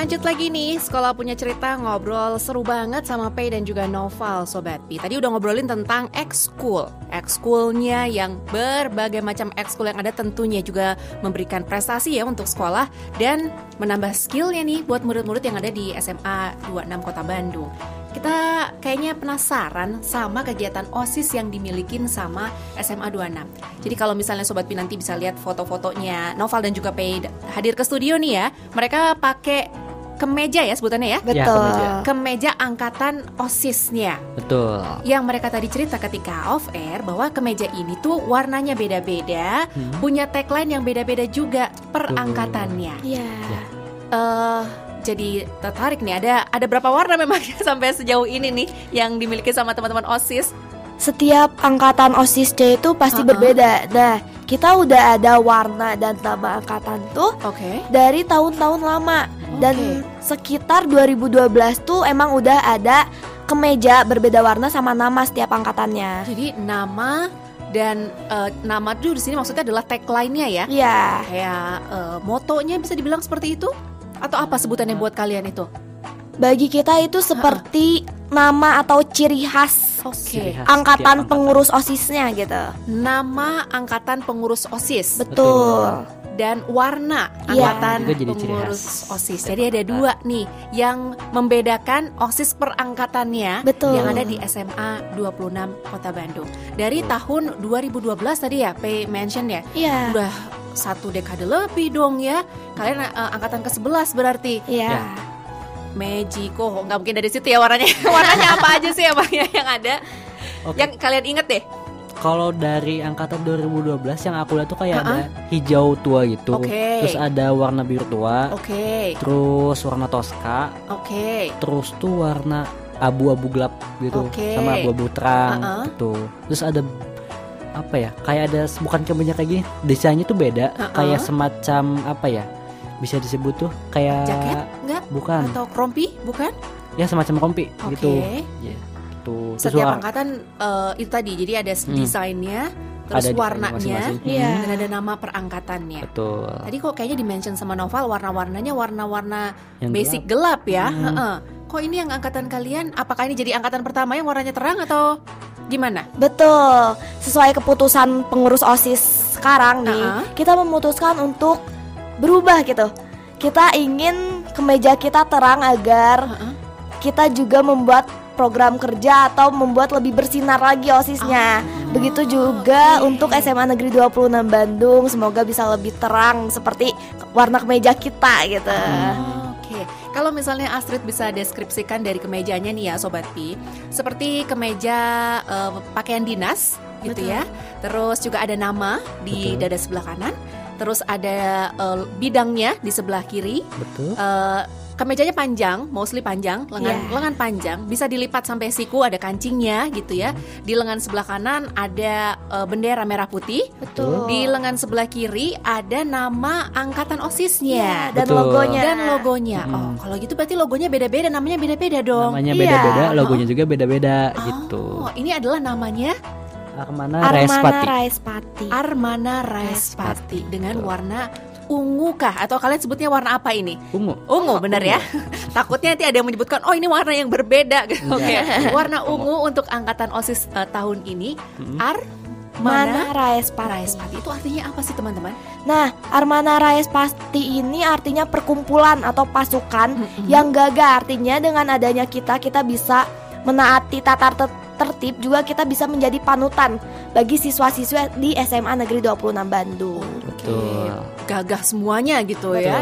Speaker 1: Lanjut lagi nih, sekolah punya cerita ngobrol seru banget sama Pei dan juga Noval Sobat Pi. Tadi udah ngobrolin tentang ekskul. Ekskulnya yang berbagai macam ekskul yang ada tentunya juga memberikan prestasi ya untuk sekolah dan menambah skillnya nih buat murid-murid yang ada di SMA 26 Kota Bandung. Kita kayaknya penasaran sama kegiatan OSIS yang dimilikin sama SMA 26. Jadi kalau misalnya Sobat Pi nanti bisa lihat foto-fotonya Noval dan juga Pei hadir ke studio nih ya. Mereka pakai kemeja ya sebutannya ya.
Speaker 3: Betul.
Speaker 2: kemeja.
Speaker 1: Kemeja angkatan OSISnya
Speaker 2: Betul.
Speaker 1: Yang mereka tadi cerita ketika off air Bahwa kemeja ini tuh warnanya beda-beda
Speaker 2: Hmm.
Speaker 1: Punya tagline yang beda-beda juga per
Speaker 2: Betul.
Speaker 1: angkatannya
Speaker 3: Iya.
Speaker 2: Ya.
Speaker 1: eh jadi tertarik nih ada ada berapa warna memang sampai sejauh ini nih yang dimiliki sama teman-teman OSIS.
Speaker 3: Setiap angkatan OSIS C itu pasti
Speaker 1: Uh-uh.
Speaker 3: berbeda. Nah, kita udah ada warna dan nama angkatan tuh
Speaker 1: Oke.
Speaker 3: dari tahun-tahun lama dan sekitar 2012 tuh emang udah ada kemeja berbeda warna sama nama setiap angkatannya.
Speaker 1: Jadi nama dan eh, nama tuh di sini maksudnya adalah tagline-nya ya.
Speaker 3: Iya.
Speaker 1: Kayak eh, motonya bisa dibilang seperti itu atau apa sebutannya buat kalian itu?
Speaker 3: Bagi kita itu seperti nama atau ciri khas
Speaker 1: Oke.
Speaker 2: Ciri khas
Speaker 3: angkatan
Speaker 2: setiap
Speaker 3: pengurus OSISnya gitu.
Speaker 1: Nama angkatan pengurus OSIS
Speaker 3: Betul.
Speaker 1: dan warna
Speaker 3: Iya.
Speaker 1: angkatan pengurus
Speaker 2: khas
Speaker 1: OSIS. Jadi ada
Speaker 2: angkatan.
Speaker 1: dua nih yang membedakan OSIS per angkatannya
Speaker 3: Betul.
Speaker 1: yang ada di SMA 26 Kota Bandung. Dari tahun 2012 tadi ya, P mention ya.
Speaker 3: Iya.
Speaker 1: Udah satu dekade lebih dong ya. Kalian eh, angkatan ke-11 berarti.
Speaker 3: Iya.
Speaker 2: Ya.
Speaker 1: Magico, nggak mungkin dari situ ya warnanya. warnanya apa aja sih emang ya yang ada?
Speaker 2: Oke.
Speaker 1: Yang kalian inget deh.
Speaker 2: Kalau dari angkatan 2012 yang aku lihat tuh kayak
Speaker 1: Ha-ha.
Speaker 2: ada hijau tua gitu.
Speaker 1: Oke.
Speaker 2: Terus ada warna biru tua.
Speaker 1: Oke,
Speaker 2: Terus warna toska.
Speaker 1: oke.
Speaker 2: Terus tuh warna abu-abu gelap gitu.
Speaker 1: Oke.
Speaker 2: Sama abu-abu terang
Speaker 1: Ha-ha.
Speaker 2: gitu. Terus ada apa ya? Kayak ada bukan kemeja kayak gini. Desainnya tuh beda.
Speaker 1: Ha-ha.
Speaker 2: Kayak semacam apa ya? Bisa disebut tuh kayak
Speaker 1: Jaket enggak?
Speaker 2: bukan.
Speaker 1: Atau krompi? Bukan?
Speaker 2: Ya semacam kompi
Speaker 1: Oke.
Speaker 2: gitu. Ya, gitu. Terus
Speaker 1: Setiap
Speaker 2: war-
Speaker 1: angkatan eh, itu tadi, jadi ada
Speaker 2: Hmm.
Speaker 1: desainnya, terus
Speaker 2: ada
Speaker 1: warnanya.
Speaker 3: Iya.
Speaker 1: dan ada nama perangkatannya.
Speaker 2: Betul.
Speaker 1: Tadi kok kayaknya dimention sama Noval warna-warnanya warna-warna
Speaker 2: Yang
Speaker 1: basic gelap, ya.
Speaker 2: Hmm.
Speaker 1: Heeh. Kok ini yang angkatan kalian? Apakah ini jadi angkatan pertama yang warnanya terang atau gimana?
Speaker 3: Betul. Sesuai keputusan pengurus OSIS sekarang nih,
Speaker 1: Uh-uh.
Speaker 3: kita memutuskan untuk berubah gitu. Kita ingin kemeja kita terang agar kita juga membuat program kerja atau membuat lebih bersinar lagi OSISnya. Begitu juga untuk SMA Negeri 26 Bandung, semoga bisa lebih terang seperti warna kemeja kita gitu.
Speaker 1: Oh, Oke, kalau misalnya Astrid bisa deskripsikan dari kemejanya nih ya Sobat Pi Seperti kemeja eh, pakaian dinas gitu
Speaker 3: Betul.
Speaker 1: ya Terus juga ada nama di
Speaker 2: Betul.
Speaker 1: dada sebelah kanan Terus ada eh, bidangnya di sebelah kiri
Speaker 2: Betul.
Speaker 1: Eh, Kemejanya panjang, mostly panjang, lengan
Speaker 3: Iya.
Speaker 1: lengan panjang, bisa dilipat sampai siku, ada kancingnya gitu ya. Di lengan sebelah kanan ada eh, bendera merah putih,
Speaker 3: Betul.
Speaker 1: di lengan sebelah kiri ada nama angkatan OSISnya
Speaker 3: Iya, dan
Speaker 2: Betul.
Speaker 3: logonya.
Speaker 1: dan logonya.
Speaker 2: Mm-mm.
Speaker 1: Oh, kalau gitu berarti logonya beda-beda, namanya beda-beda dong.
Speaker 2: Namanya beda-beda, logonya juga beda-beda
Speaker 1: Oh,
Speaker 2: gitu.
Speaker 1: ini adalah namanya
Speaker 2: Armana,
Speaker 3: Armana
Speaker 2: Raespati.
Speaker 3: Raespati.
Speaker 1: Armana Raespati dengan warna ungu kah atau kalian sebutnya warna apa ini?
Speaker 2: Ungu.
Speaker 1: Ungu, bener ya? Takutnya nanti ada yang menyebutkan, oh ini warna yang berbeda. gitu. Oke, warna ungu untuk angkatan osis eh, tahun ini.
Speaker 2: Mm-mm.
Speaker 1: Armana
Speaker 3: Mana Raespati.
Speaker 1: Raespati itu artinya apa sih teman-teman?
Speaker 3: Nah, Armana Raespati ini artinya perkumpulan atau pasukan
Speaker 1: Mm-mm.
Speaker 3: yang gagah. Artinya dengan adanya kita kita bisa menaati tata ter- tertib juga kita bisa menjadi panutan bagi siswa-siswa di SMA Negeri 26 Bandung.
Speaker 2: Betul.
Speaker 1: Gagah semuanya gitu
Speaker 3: Betul.
Speaker 1: ya.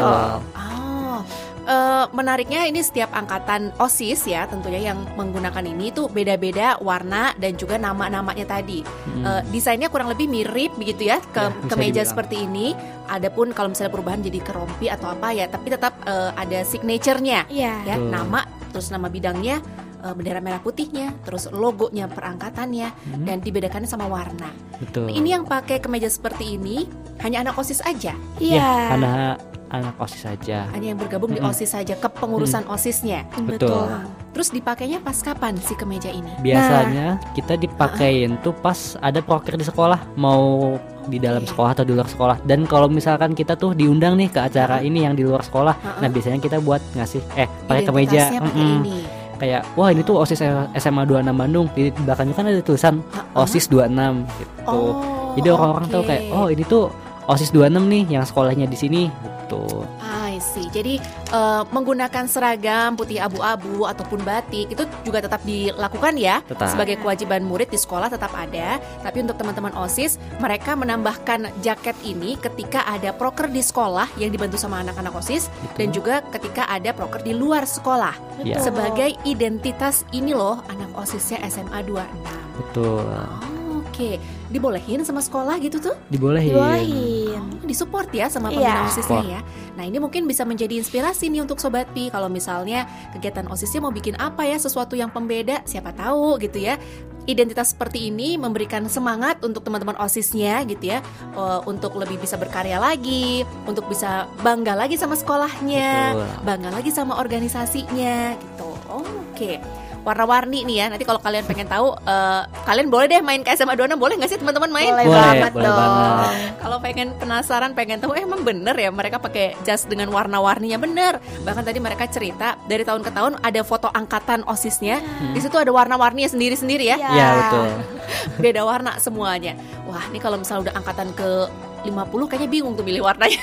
Speaker 1: Oh, eh, menariknya ini setiap angkatan OSIS ya tentunya yang menggunakan ini itu beda-beda warna dan juga nama-namanya tadi. Eh, desainnya kurang lebih mirip begitu ya ke
Speaker 2: Ya,
Speaker 1: kemeja
Speaker 2: dibilang.
Speaker 1: seperti ini. Adapun kalau misalnya perubahan jadi ke rompi atau apa ya, tapi tetap eh, ada signaturenya
Speaker 3: Iya.
Speaker 1: ya
Speaker 2: Betul.
Speaker 1: nama terus nama bidangnya eh, bendera merah putihnya terus logonya perangkatannya
Speaker 2: Hmm.
Speaker 1: dan dibedakannya sama warna.
Speaker 2: Betul.
Speaker 1: Nah, ini yang pakai kemeja seperti ini hanya anak osis aja,
Speaker 3: Iya.
Speaker 2: Ya, anak anak osis saja.
Speaker 1: hanya yang bergabung di
Speaker 2: Mm-mm.
Speaker 1: osis saja kepengurusan osisnya.
Speaker 2: Betul.
Speaker 1: Terus dipakainya pas kapan si kemeja ini?
Speaker 2: Biasanya kita dipakein tuh pas ada proker di sekolah, mau di dalam
Speaker 1: Oke.
Speaker 2: sekolah atau di luar sekolah. Dan kalau misalkan kita tuh diundang nih ke acara ini yang di luar sekolah,
Speaker 1: Ha-ha.
Speaker 2: nah biasanya kita buat ngasih eh pakai kemeja,
Speaker 1: pakai
Speaker 2: Mm-mm.
Speaker 1: ini.
Speaker 2: Kayak wah ini tuh osis SMA 26 Bandung. Di belakangnya kan ada tulisan osis 26 gitu.
Speaker 1: Oh,
Speaker 2: Jadi orang-orang tahu
Speaker 1: oke.
Speaker 2: kayak oh ini tuh osis 26 nih yang sekolahnya di sini gitu.
Speaker 1: I see. Jadi eh, menggunakan seragam putih abu-abu ataupun batik itu juga tetap dilakukan ya
Speaker 2: Tetap.
Speaker 1: sebagai kewajiban murid di sekolah tetap ada. Tapi untuk teman-teman OSIS, mereka menambahkan jaket ini ketika ada proker di sekolah yang dibantu sama anak-anak OSIS dan juga ketika ada proker di luar sekolah.
Speaker 2: Ya.
Speaker 1: Sebagai identitas ini loh anak OSISnya SMA 26.
Speaker 2: Betul.
Speaker 1: Oh, Oke, dibolehin sama sekolah gitu tuh?
Speaker 2: Dibolehin.
Speaker 3: Dibolehin.
Speaker 1: Oh, disupport ya sama
Speaker 3: Iya.
Speaker 1: pembina OSISnya
Speaker 2: Support.
Speaker 1: ya. Nah ini mungkin bisa menjadi inspirasi nih untuk Sobat Pi Kalau misalnya kegiatan OSISnya mau bikin apa ya Sesuatu yang pembeda siapa tahu gitu ya Identitas seperti ini memberikan semangat untuk teman-teman OSISnya gitu ya eh, Untuk lebih bisa berkarya lagi Untuk bisa bangga lagi sama sekolahnya
Speaker 2: Betul.
Speaker 1: Bangga lagi sama organisasinya gitu Oh, Oke warna-warni nih ya. Nanti kalau kalian pengen tahu, eh, kalian boleh deh main ke SMA 26 boleh nggak sih teman-teman main?
Speaker 3: Boleh,
Speaker 2: Boleh,
Speaker 3: banget
Speaker 2: boleh
Speaker 3: dong.
Speaker 2: banget.
Speaker 1: Kalau pengen penasaran, pengen tahu eh, emang bener ya mereka pakai jas dengan warna-warninya bener. Bahkan tadi mereka cerita dari tahun ke tahun ada foto angkatan osisnya. Di situ ada warna-warninya sendiri-sendiri ya.
Speaker 3: Iya.
Speaker 2: Ya betul.
Speaker 1: Beda warna semuanya. Wah, ini kalau misalnya udah angkatan ke 50 kayaknya bingung tuh milih warnanya.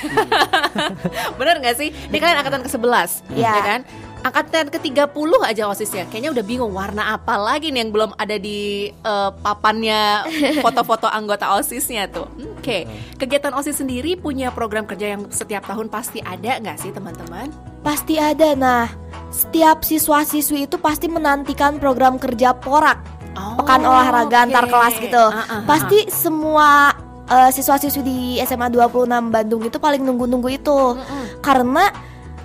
Speaker 1: bener nggak sih? Ini kalian angkatan ke 11
Speaker 3: Iya.
Speaker 1: ya kan? Angkatan ke 30 aja osisnya Kayaknya udah bingung warna apa lagi nih yang belum ada di eh, papannya foto-foto anggota osisnya tuh Oke, kegiatan osis sendiri punya program kerja yang setiap tahun pasti ada nggak sih teman-teman?
Speaker 3: Pasti ada. Nah, setiap siswa-siswi itu pasti menantikan program kerja porak, pekan olahraga antar
Speaker 1: oke.
Speaker 3: kelas gitu.
Speaker 1: Ah, ah, ah.
Speaker 3: Pasti semua eh, siswa-siswi di SMA 26 Bandung itu paling nunggu-nunggu itu.
Speaker 1: Mm-mm.
Speaker 3: Karena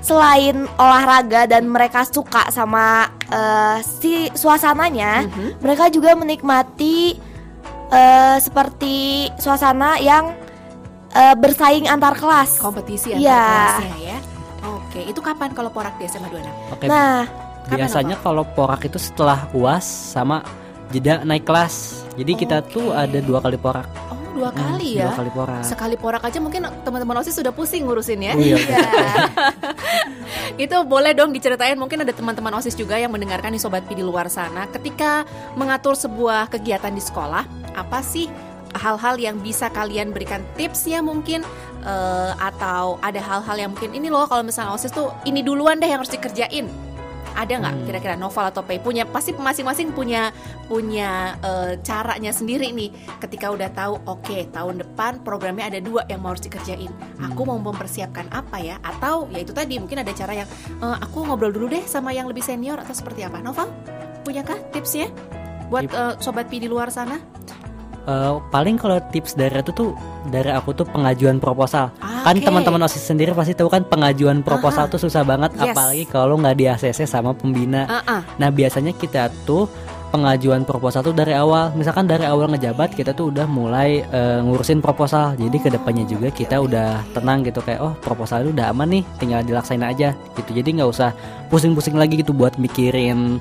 Speaker 3: selain olahraga dan mereka suka sama eh, si suasananya,
Speaker 1: Mhm.
Speaker 3: mereka juga menikmati eh, seperti suasana yang eh, bersaing antar kelas.
Speaker 1: kompetisi antar
Speaker 3: Iya.
Speaker 1: kelasnya ya. Oke, itu kapan kalau porak di SMA 26?
Speaker 2: Oke.
Speaker 3: Nah,
Speaker 2: Biasanya kalau porak itu setelah UAS sama jeda naik kelas. Jadi kita tuh ada dua kali porak.
Speaker 1: Dua
Speaker 2: Hmm,
Speaker 1: kali ya.
Speaker 2: Dua kali porak.
Speaker 1: Sekali porak aja mungkin teman-teman OSIS sudah pusing ngurusin ya.
Speaker 2: Oh iya.
Speaker 1: Itu boleh dong diceritain mungkin ada teman-teman OSIS juga yang mendengarkan nih sobat Pi di luar sana ketika mengatur sebuah kegiatan di sekolah, apa sih hal-hal yang bisa kalian berikan tipsnya mungkin eh, atau ada hal-hal yang mungkin ini loh kalau misalnya OSIS tuh ini duluan deh yang harus dikerjain. Ada nggak
Speaker 2: Hmm.
Speaker 1: kira-kira novel atau pay? Punya pasti masing-masing punya punya eh, caranya sendiri nih. Ketika udah tahu oke tahun depan programnya ada dua yang mau harus dikerjain. Aku mau mempersiapkan apa ya? Atau ya itu tadi mungkin ada cara yang "Eh, aku ngobrol dulu deh sama yang lebih senior atau seperti apa. Novel punyakah tipsnya? Buat eh, sobat Pi di luar sana
Speaker 2: Eh, paling kalau tips dari itu tuh dari aku tuh pengajuan proposal.
Speaker 1: Ah,
Speaker 2: Kan teman-teman OSIS sendiri pasti tahu kan pengajuan proposal tuh susah banget
Speaker 1: Yes.
Speaker 2: apalagi kalau nggak di ACC sama pembina.
Speaker 1: Ah, ah.
Speaker 2: Nah, biasanya kita tuh pengajuan proposal tuh dari awal. Misalkan dari awal ngejabat kita tuh udah mulai eh, ngurusin proposal. Jadi ke depannya juga kita udah tenang gitu kayak oh proposal itu udah aman nih, tinggal dilaksanain aja gitu. Jadi nggak usah pusing-pusing lagi gitu buat mikirin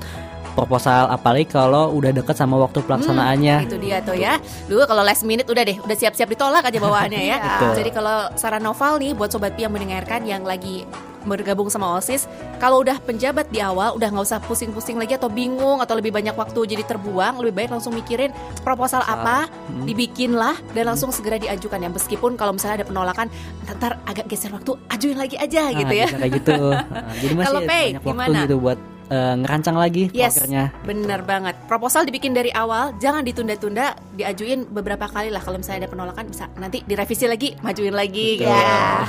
Speaker 2: proposal apalagi kalau udah deket sama waktu pelaksanaannya.
Speaker 1: Itu dia tuh ya. Dulu kalau last minute udah deh, udah siap-siap ditolak aja bawaannya ya.
Speaker 2: Betul.
Speaker 1: Jadi kalau saran novel nih buat sobat Pi yang mendengarkan yang lagi bergabung sama OSIS, kalau udah penjabat di awal udah nggak usah pusing-pusing lagi atau bingung atau lebih banyak waktu jadi terbuang, lebih baik langsung mikirin proposal apa,
Speaker 2: Hmm.
Speaker 1: dibikinlah dan langsung segera diajukan ya. Meskipun kalau misalnya ada penolakan, ntar agak geser waktu, ajuin lagi aja
Speaker 2: Nah,
Speaker 1: gitu ya.
Speaker 2: kayak gitu. Nah, jadi masih
Speaker 1: Kalau Pei,
Speaker 2: banyak waktu
Speaker 1: gimana?
Speaker 2: gitu buat eh, ngerancang lagi
Speaker 1: Yes,
Speaker 2: prokernya.
Speaker 1: bener banget. Proposal dibikin dari awal, jangan ditunda-tunda, diajuin beberapa kali lah. Kalau misalnya ada penolakan, bisa nanti direvisi lagi, majuin lagi.
Speaker 2: Betul.
Speaker 1: Ya.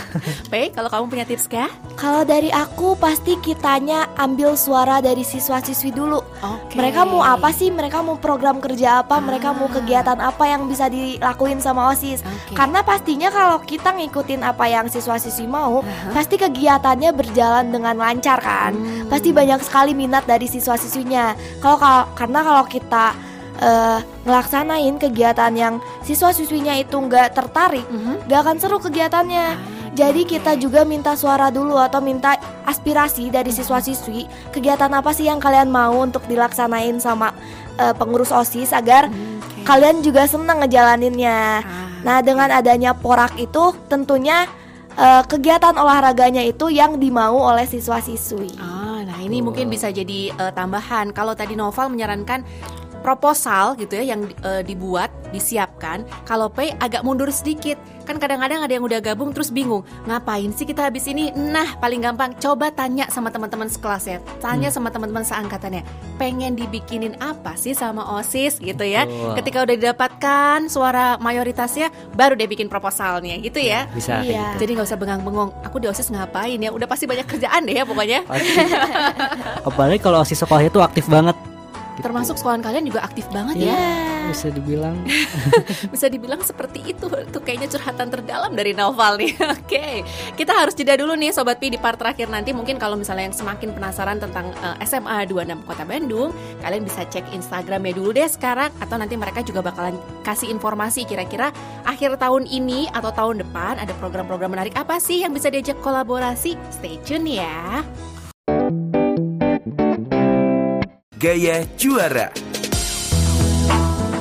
Speaker 1: Pei, kalau kamu punya tips kah?
Speaker 3: Kalau dari aku pasti kitanya ambil suara dari siswa-siswi dulu.
Speaker 1: Oke.
Speaker 3: Mereka mau apa sih? Mereka mau program kerja apa? Mereka mau
Speaker 1: Ah.
Speaker 3: kegiatan apa yang bisa dilakuin sama OSIS?
Speaker 1: Oke.
Speaker 3: Karena pastinya kalau kita ngikutin apa yang siswa-siswi mau,
Speaker 1: Aha.
Speaker 3: pasti kegiatannya berjalan dengan lancar kan.
Speaker 1: Hmm.
Speaker 3: Pasti banyak sekali minat dari siswa-siswinya. Kalau karena kalau kita eh, ngelaksanain kegiatan yang siswa-siswinya itu nggak tertarik,
Speaker 1: Mhm.
Speaker 3: nggak akan seru kegiatannya. Jadi kita juga minta suara dulu atau minta aspirasi dari siswa-siswi kegiatan apa sih yang kalian mau untuk dilaksanain sama eh, pengurus OSIS agar
Speaker 1: Oke.
Speaker 3: kalian juga senang ngejalaninnya.
Speaker 1: Ah.
Speaker 3: Nah, dengan adanya porak itu tentunya eh, kegiatan olahraganya itu yang dimau oleh siswa-siswi.
Speaker 1: Ah, ini mungkin bisa jadi eh, tambahan. Kalau tadi Noval menyarankan proposal gitu ya yang eh, dibuat, disiapkan. Kalau Pei agak mundur sedikit. Kan kadang-kadang ada yang udah gabung terus bingung, ngapain sih kita habis ini? Nah, paling gampang coba tanya sama teman-teman sekelas ya. Tanya sama teman-teman seangkatannya, pengen dibikinin apa sih sama OSIS gitu ya.
Speaker 2: Betul.
Speaker 1: Ketika udah didapatkan suara mayoritasnya, baru dia bikin proposalnya gitu ya.
Speaker 2: Bisa
Speaker 3: Iya.
Speaker 2: gitu.
Speaker 1: Jadi nggak usah bengang-bengong. Aku di osis ngapain ya? Udah pasti banyak kerjaan deh ya pokoknya.
Speaker 2: Apalagi kalau osis sekolahnya tuh aktif banget. Gitu.
Speaker 1: Termasuk sekolahan kalian juga aktif banget
Speaker 3: Iya.
Speaker 1: ya.
Speaker 2: bisa dibilang
Speaker 1: Bisa dibilang seperti itu. Tuh kayaknya curhatan terdalam dari Noval nih. Oke, kita harus jeda dulu nih Sobat Pi di part terakhir nanti. Mungkin kalau misalnya yang semakin penasaran tentang eh, SMA 26 Kota Bandung, kalian bisa cek Instagramnya dulu deh sekarang. Atau nanti mereka juga bakalan kasih informasi kira-kira akhir tahun ini atau tahun depan ada program-program menarik apa sih yang bisa diajak kolaborasi. Stay tune ya.
Speaker 4: Gaya juara.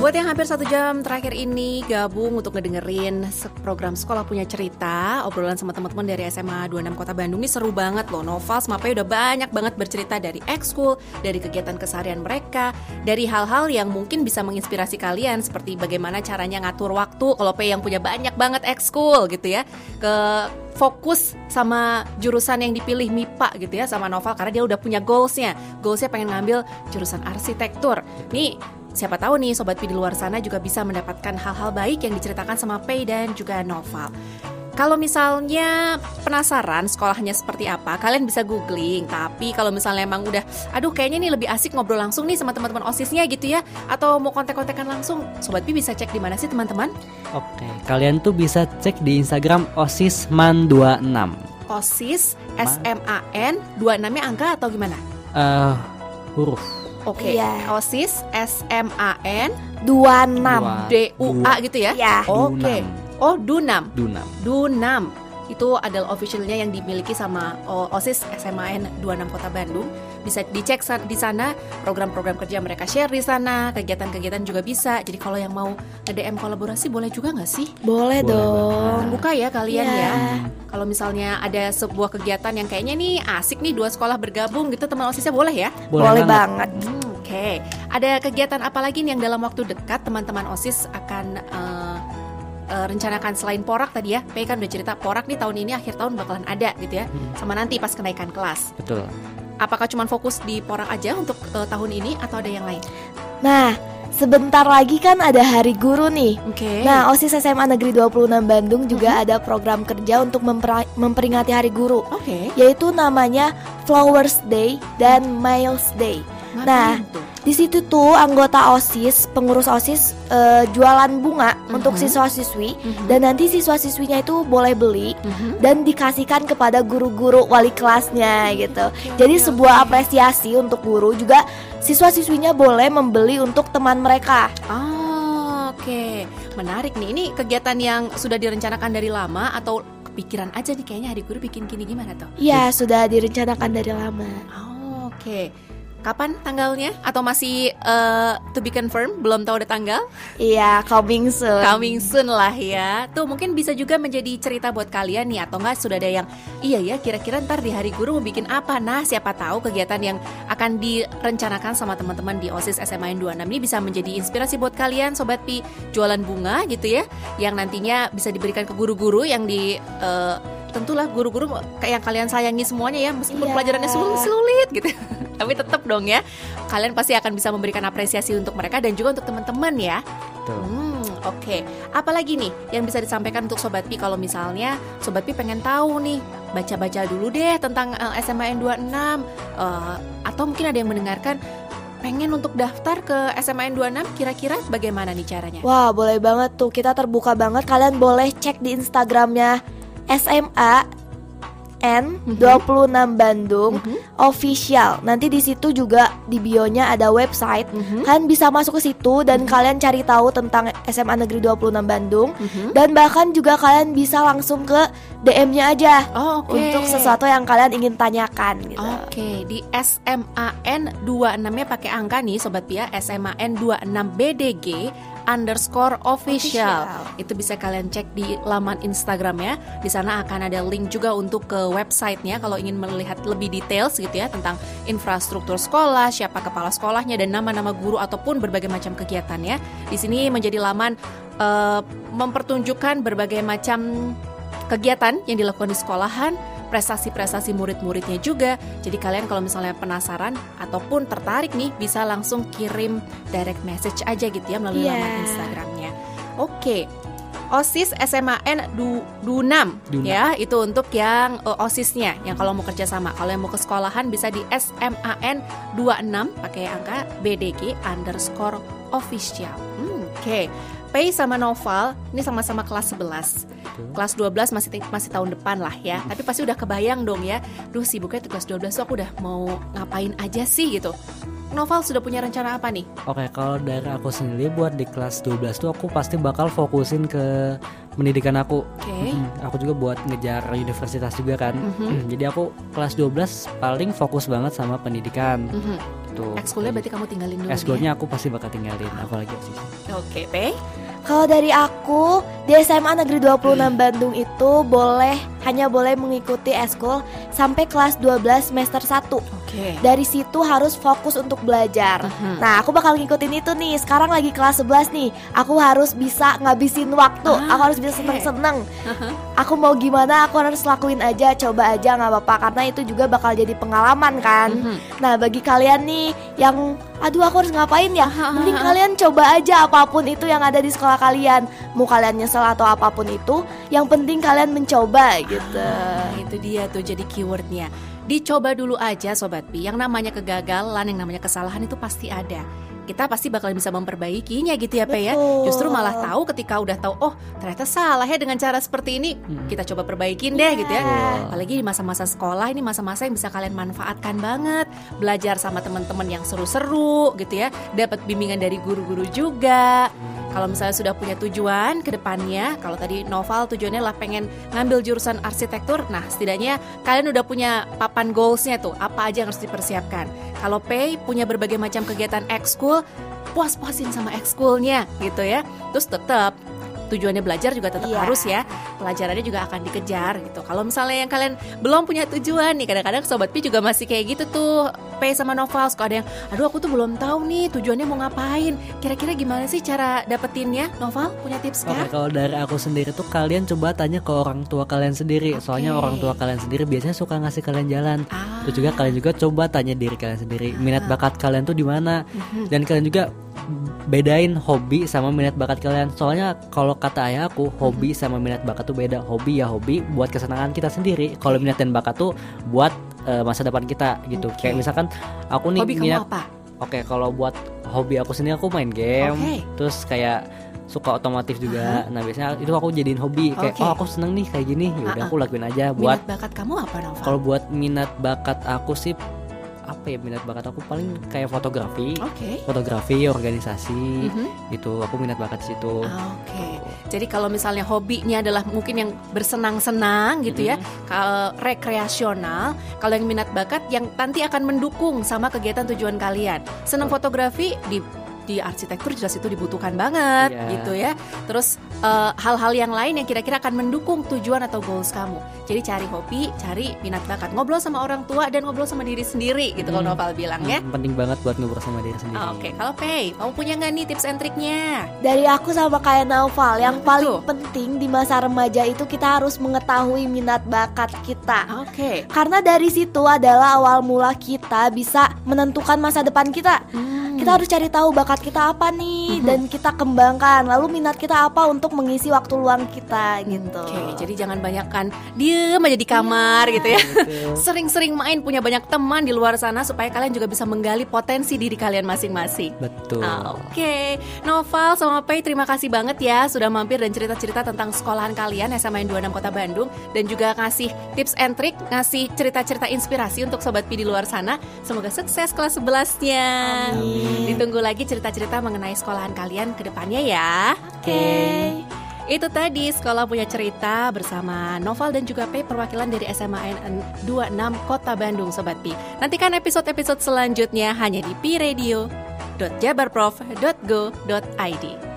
Speaker 1: Buat yang hampir satu jam terakhir ini gabung untuk ngedengerin program Sekolah Punya Cerita Obrolan sama teman-teman dari SMA 26 Kota Bandung ini seru banget loh. Noval sama Pei udah banyak banget bercerita dari ekskul Dari kegiatan keseharian mereka Dari hal-hal yang mungkin bisa menginspirasi kalian Seperti bagaimana caranya ngatur waktu Kalau Pei yang punya banyak banget ekskul gitu ya. Ke fokus sama jurusan yang dipilih MIPA gitu ya sama Noval Karena dia udah punya goalsnya. Goalsnya pengen ngambil jurusan arsitektur. Nih Siapa tahu nih Sobat Pi di luar sana juga bisa mendapatkan hal-hal baik yang diceritakan sama Pei dan juga Noval. Kalau misalnya penasaran sekolahnya seperti apa, kalian bisa googling. Tapi kalau misalnya emang udah, aduh kayaknya nih lebih asik ngobrol langsung nih sama teman-teman osisnya gitu ya, atau mau kontak-kontakan langsung, Sobat Pi bisa cek di mana sih teman-teman?
Speaker 2: Oke, kalian tuh bisa cek di Instagram osisman26.
Speaker 1: Osis SMAN 26-nya angka atau gimana?
Speaker 2: Eh huruf
Speaker 1: Oke,
Speaker 3: Iya.
Speaker 1: Osis SMAN
Speaker 3: 26.
Speaker 2: Dua.
Speaker 1: D U A gitu ya?
Speaker 3: Ya.
Speaker 1: Oke.
Speaker 2: Dunam.
Speaker 1: Oh, Dunam.
Speaker 2: Dunam.
Speaker 1: Dunam itu adalah officialnya yang dimiliki sama OSIS SMAN 26 Kota Bandung. Bisa dicek di sana program-program kerja mereka share di sana, kegiatan-kegiatan juga bisa. Jadi kalau yang mau nge-DM kolaborasi boleh juga nggak sih?
Speaker 3: Boleh,
Speaker 2: Boleh
Speaker 3: dong.
Speaker 1: Terbuka ya kalian
Speaker 3: Iya.
Speaker 1: ya. Kalau misalnya ada sebuah kegiatan yang kayaknya nih asik nih dua sekolah bergabung gitu teman OSISnya boleh ya?
Speaker 3: Boleh, banget.
Speaker 1: Hmm, Oke, ada kegiatan apa lagi nih yang dalam waktu dekat teman-teman OSIS akan eh, eh, rencanakan selain porak tadi ya? Pei kan udah cerita porak nih tahun ini akhir tahun bakalan ada gitu ya,
Speaker 2: Hmm.
Speaker 1: sama nanti pas kenaikan kelas.
Speaker 2: Betul.
Speaker 1: Apakah cuma fokus di porak aja untuk eh, tahun ini atau ada yang lain?
Speaker 3: Nah, sebentar lagi kan ada Hari Guru nih.
Speaker 1: Oke.
Speaker 3: Nah, OSIS SMA Negeri 26 Bandung juga ada program kerja untuk memperingati Hari Guru,
Speaker 1: oke.
Speaker 3: yaitu namanya Flowers Day dan Miles Day. Nah,
Speaker 1: Ngapain?
Speaker 3: Di situ tuh anggota OSIS, pengurus OSIS eh, jualan bunga untuk
Speaker 1: Mhm.
Speaker 3: siswa-siswi
Speaker 1: Mhm.
Speaker 3: dan nanti siswa-siswinya itu boleh beli
Speaker 1: Mhm.
Speaker 3: dan dikasihkan kepada guru-guru wali kelasnya gitu. Jadi sebuah apresiasi untuk guru juga siswa-siswinya boleh membeli untuk teman mereka.
Speaker 1: Oh, oke. Menarik nih. Ini kegiatan yang sudah direncanakan dari lama atau kepikiran aja nih kayaknya hari guru bikin gini gimana tuh?
Speaker 3: Iya, sudah direncanakan dari lama.
Speaker 1: Oh, oke. Kapan tanggalnya? Atau masih eh, to be confirmed? Belum tahu ada tanggal?
Speaker 3: Iya, coming soon.
Speaker 1: Coming soon lah ya. Tuh mungkin bisa juga menjadi cerita buat kalian nih atau enggak sudah ada yang iya ya kira-kira ntar di hari guru mau bikin apa? Nah, siapa tahu kegiatan yang akan direncanakan sama teman-teman di OSIS SMA 26 ini bisa menjadi inspirasi buat kalian sobat Pi jualan bunga gitu ya yang nantinya bisa diberikan ke guru-guru yang di eh, tentulah guru-guru kayak yang kalian sayangi semuanya ya meskipun
Speaker 3: Iya.
Speaker 1: pelajarannya sulit, sulit gitu. Tapi tetap dong ya, kalian pasti akan bisa memberikan apresiasi untuk mereka dan juga untuk teman-teman ya. Hmm, oke. Apalagi nih yang bisa disampaikan untuk Sobat Pi kalau misalnya Sobat Pi pengen tahu nih, baca-baca dulu deh tentang uh, SMA N26 uh, atau mungkin ada yang mendengarkan pengen untuk daftar ke SMA N26 kira-kira bagaimana nih caranya?
Speaker 3: Wah, boleh banget tuh. Kita terbuka banget. Kalian boleh cek di Instagramnya SMA N26 Bandung
Speaker 1: Mhm.
Speaker 3: official. Nanti di situ juga di bionya ada website.
Speaker 1: Mhm.
Speaker 3: Kalian bisa masuk ke situ dan kalian cari tahu tentang SMA Negeri 26 Bandung
Speaker 1: Mhm.
Speaker 3: dan bahkan juga kalian bisa langsung ke DM-nya aja
Speaker 1: Oh, oke.
Speaker 3: untuk sesuatu yang kalian ingin tanyakan gitu.
Speaker 1: Oke, di SMAN 26-nya pakai angka nih Sobat Pia, SMAN 26 BDG underscore official.
Speaker 3: Official.
Speaker 1: Itu bisa kalian cek di laman Instagramnya. Di sana akan ada link juga untuk ke websitenya kalau ingin melihat lebih details gitu ya tentang infrastruktur sekolah, siapa kepala sekolahnya dan nama-nama guru ataupun berbagai macam kegiatannya. Di sini menjadi laman eh, mempertunjukkan berbagai macam kegiatan yang dilakukan di sekolahan, prestasi-prestasi murid-muridnya juga. Jadi kalian kalau misalnya penasaran ataupun tertarik nih bisa langsung kirim direct message aja gitu ya melalui
Speaker 3: Iya.
Speaker 1: laman Instagramnya. Oke. OSIS SMAN du, Dunam
Speaker 2: Dunam.
Speaker 1: ya itu untuk yang eh, OSISnya yang kalau mau kerja sama kalau yang mau ke sekolahan bisa di SMAN 26 pakai angka BDG underscore official Hmm, oke Pei sama Noval ini sama-sama kelas 11 kelas 12 masih masih tahun depan lah ya. Tapi pasti udah kebayang dong ya. Duh sibuknya tuh kelas 12 tuh aku udah mau ngapain aja sih gitu Noval sudah punya rencana apa nih
Speaker 2: Oke, kalau dari aku sendiri buat di kelas 12 tuh aku pasti bakal fokusin ke pendidikan aku.
Speaker 1: oke
Speaker 2: Mhm, Aku juga buat ngejar universitas juga kan.
Speaker 1: Mhm.
Speaker 2: Jadi aku kelas 12 paling fokus banget sama pendidikan.
Speaker 1: Mhm.
Speaker 2: Tuh.
Speaker 1: Ekskulnya berarti kamu tinggalin dulu nih ya?
Speaker 2: Ekskulnya aku pasti bakal tinggalin apalagi sih.
Speaker 1: Oke, Pei.
Speaker 3: Kalau dari aku di SMA Negeri 26 Bandung itu boleh hanya boleh mengikuti eskul sampai kelas 12 semester 1.
Speaker 1: Oke.
Speaker 3: Dari situ harus fokus untuk belajar.
Speaker 1: Mhm.
Speaker 3: Nah, aku bakal ngikutin itu nih. Sekarang lagi kelas 11 nih. Aku harus bisa ngabisin waktu.
Speaker 1: Ah,
Speaker 3: aku harus bisa seneng-seneng.
Speaker 1: Aha.
Speaker 3: Aku mau gimana, aku harus lakuin aja, coba aja nggak apa-apa karena itu juga bakal jadi pengalaman kan.
Speaker 1: Mhm.
Speaker 3: Nah, bagi kalian nih yang aduh aku harus ngapain ya? Mending kalian coba aja apa pun itu yang ada di sekolah kalian. Mau kalian nyesel atau apa pun itu, yang penting kalian mencoba gitu.
Speaker 1: Nah, itu dia tuh jadi keywordnya. Dicoba dulu aja Sobat Pi. Yang namanya kegagalan, yang namanya kesalahan itu pasti ada. Kita pasti bakal bisa memperbaikinya gitu ya, Pe ya. Justru malah tahu ketika udah tahu, oh ternyata salah ya dengan cara seperti ini. Kita coba perbaikin deh gitu ya.
Speaker 2: Betul.
Speaker 1: Apalagi di masa-masa sekolah ini masa-masa yang bisa kalian manfaatkan banget. Belajar sama teman-teman yang seru-seru gitu ya. Dapat bimbingan dari guru-guru juga. Kalau misalnya sudah punya tujuan ke depannya, kalau tadi novel tujuannya lah pengen ngambil jurusan arsitektur, nah setidaknya kalian udah punya papan goalsnya tuh, apa aja yang harus dipersiapkan. Kalau Pay punya berbagai macam kegiatan ekskul, puas-puasin sama ekskulnya gitu ya. Terus tetap tujuannya belajar juga tetap
Speaker 3: Iya.
Speaker 1: harus ya pelajarannya juga akan dikejar gitu kalau misalnya yang kalian belum punya tujuan nih kadang-kadang sobat Pi juga masih kayak gitu tuh P sama Novel suka ada yang aduh aku tuh belum tahu nih tujuannya mau ngapain kira-kira gimana sih cara dapetinnya Novel punya tips
Speaker 2: Oke,
Speaker 1: nggak?
Speaker 2: kalau dari aku sendiri tuh kalian coba tanya ke orang tua kalian sendiri. Soalnya
Speaker 1: Oke.
Speaker 2: orang tua kalian sendiri biasanya suka ngasih kalian jalan.
Speaker 1: Ah.
Speaker 2: Terus juga kalian juga coba tanya diri kalian sendiri, minat bakat kalian tuh di mana.
Speaker 1: Mhm.
Speaker 2: Dan kalian juga bedain hobi sama minat bakat kalian. Soalnya kalau kata ayah aku, hobi sama minat bakat tuh beda. Hobi ya hobi buat kesenangan kita sendiri. Kalau minat dan bakat tuh buat eh, masa depan kita gitu.
Speaker 1: Oke.
Speaker 2: Kayak misalkan aku nih
Speaker 1: hobi
Speaker 2: minat? Oke, kalau buat hobi aku sendiri aku main game,
Speaker 1: Oke.
Speaker 2: terus kayak suka otomotif juga. Nah biasanya itu aku jadiin hobi. Kayak
Speaker 1: Oke.
Speaker 2: oh aku seneng nih kayak gini, ya udah
Speaker 1: Ah-ah.
Speaker 2: aku lakuin aja. Buat
Speaker 1: minat bakat kamu apa
Speaker 2: kalau buat minat bakat aku sih apa ya minat bakat aku paling kayak fotografi,
Speaker 1: Oke.
Speaker 2: fotografi, organisasi,
Speaker 1: Mhm.
Speaker 2: itu aku minat bakat di situ.
Speaker 1: Oke. Jadi kalau misalnya hobinya adalah mungkin yang bersenang-senang gitu ya, kalau rekreasional, kalau yang minat bakat yang nanti akan mendukung sama kegiatan tujuan kalian. Senang fotografi di di arsitektur jelas itu dibutuhkan banget
Speaker 2: Iya.
Speaker 1: gitu ya. Terus eh, hal-hal yang lain yang kira-kira akan mendukung tujuan atau goals kamu. Jadi cari hobi, cari minat bakat, ngobrol sama orang tua dan ngobrol sama diri sendiri gitu kalau
Speaker 2: Hmm.
Speaker 1: Noval bilang ya.
Speaker 2: Hmm, penting banget buat ngobrol sama diri sendiri
Speaker 1: Oke, kalau Pei, kamu punya nggak nih tips and triknya?
Speaker 3: Dari aku sama kayak Naufal, yang
Speaker 1: Apa
Speaker 3: paling penting di masa remaja itu kita harus mengetahui minat bakat kita.
Speaker 1: Oke.
Speaker 3: Karena dari situ adalah awal mula kita bisa menentukan masa depan kita.
Speaker 1: Hmm.
Speaker 3: Kita harus cari tahu bakat kita apa nih dan kita kembangkan. Lalu minat kita apa untuk mengisi waktu luang kita gitu.
Speaker 1: Oke, jadi jangan banyakkan diem aja di kamar gitu ya. Sering-sering main, punya banyak teman di luar sana supaya kalian juga bisa menggali potensi diri kalian masing-masing.
Speaker 2: betul
Speaker 1: Ah, Oke, Noval sama Pei terima kasih banget ya sudah mampir dan cerita-cerita tentang sekolahan kalian SMA 26 Kota Bandung dan juga ngasih tips and trick, ngasih cerita-cerita inspirasi untuk sobat Pi di luar sana. Semoga sukses kelas 11-nya. Ditunggu lagi cerita-cerita mengenai sekolahan kalian ke depannya ya.
Speaker 3: Oke.
Speaker 1: Itu tadi sekolah punya cerita bersama Noval dan juga P perwakilan dari SMA NN 26 Kota Bandung Sobat Pi. Nantikan episode-episode selanjutnya hanya di pi radio.jabarprof.go.id.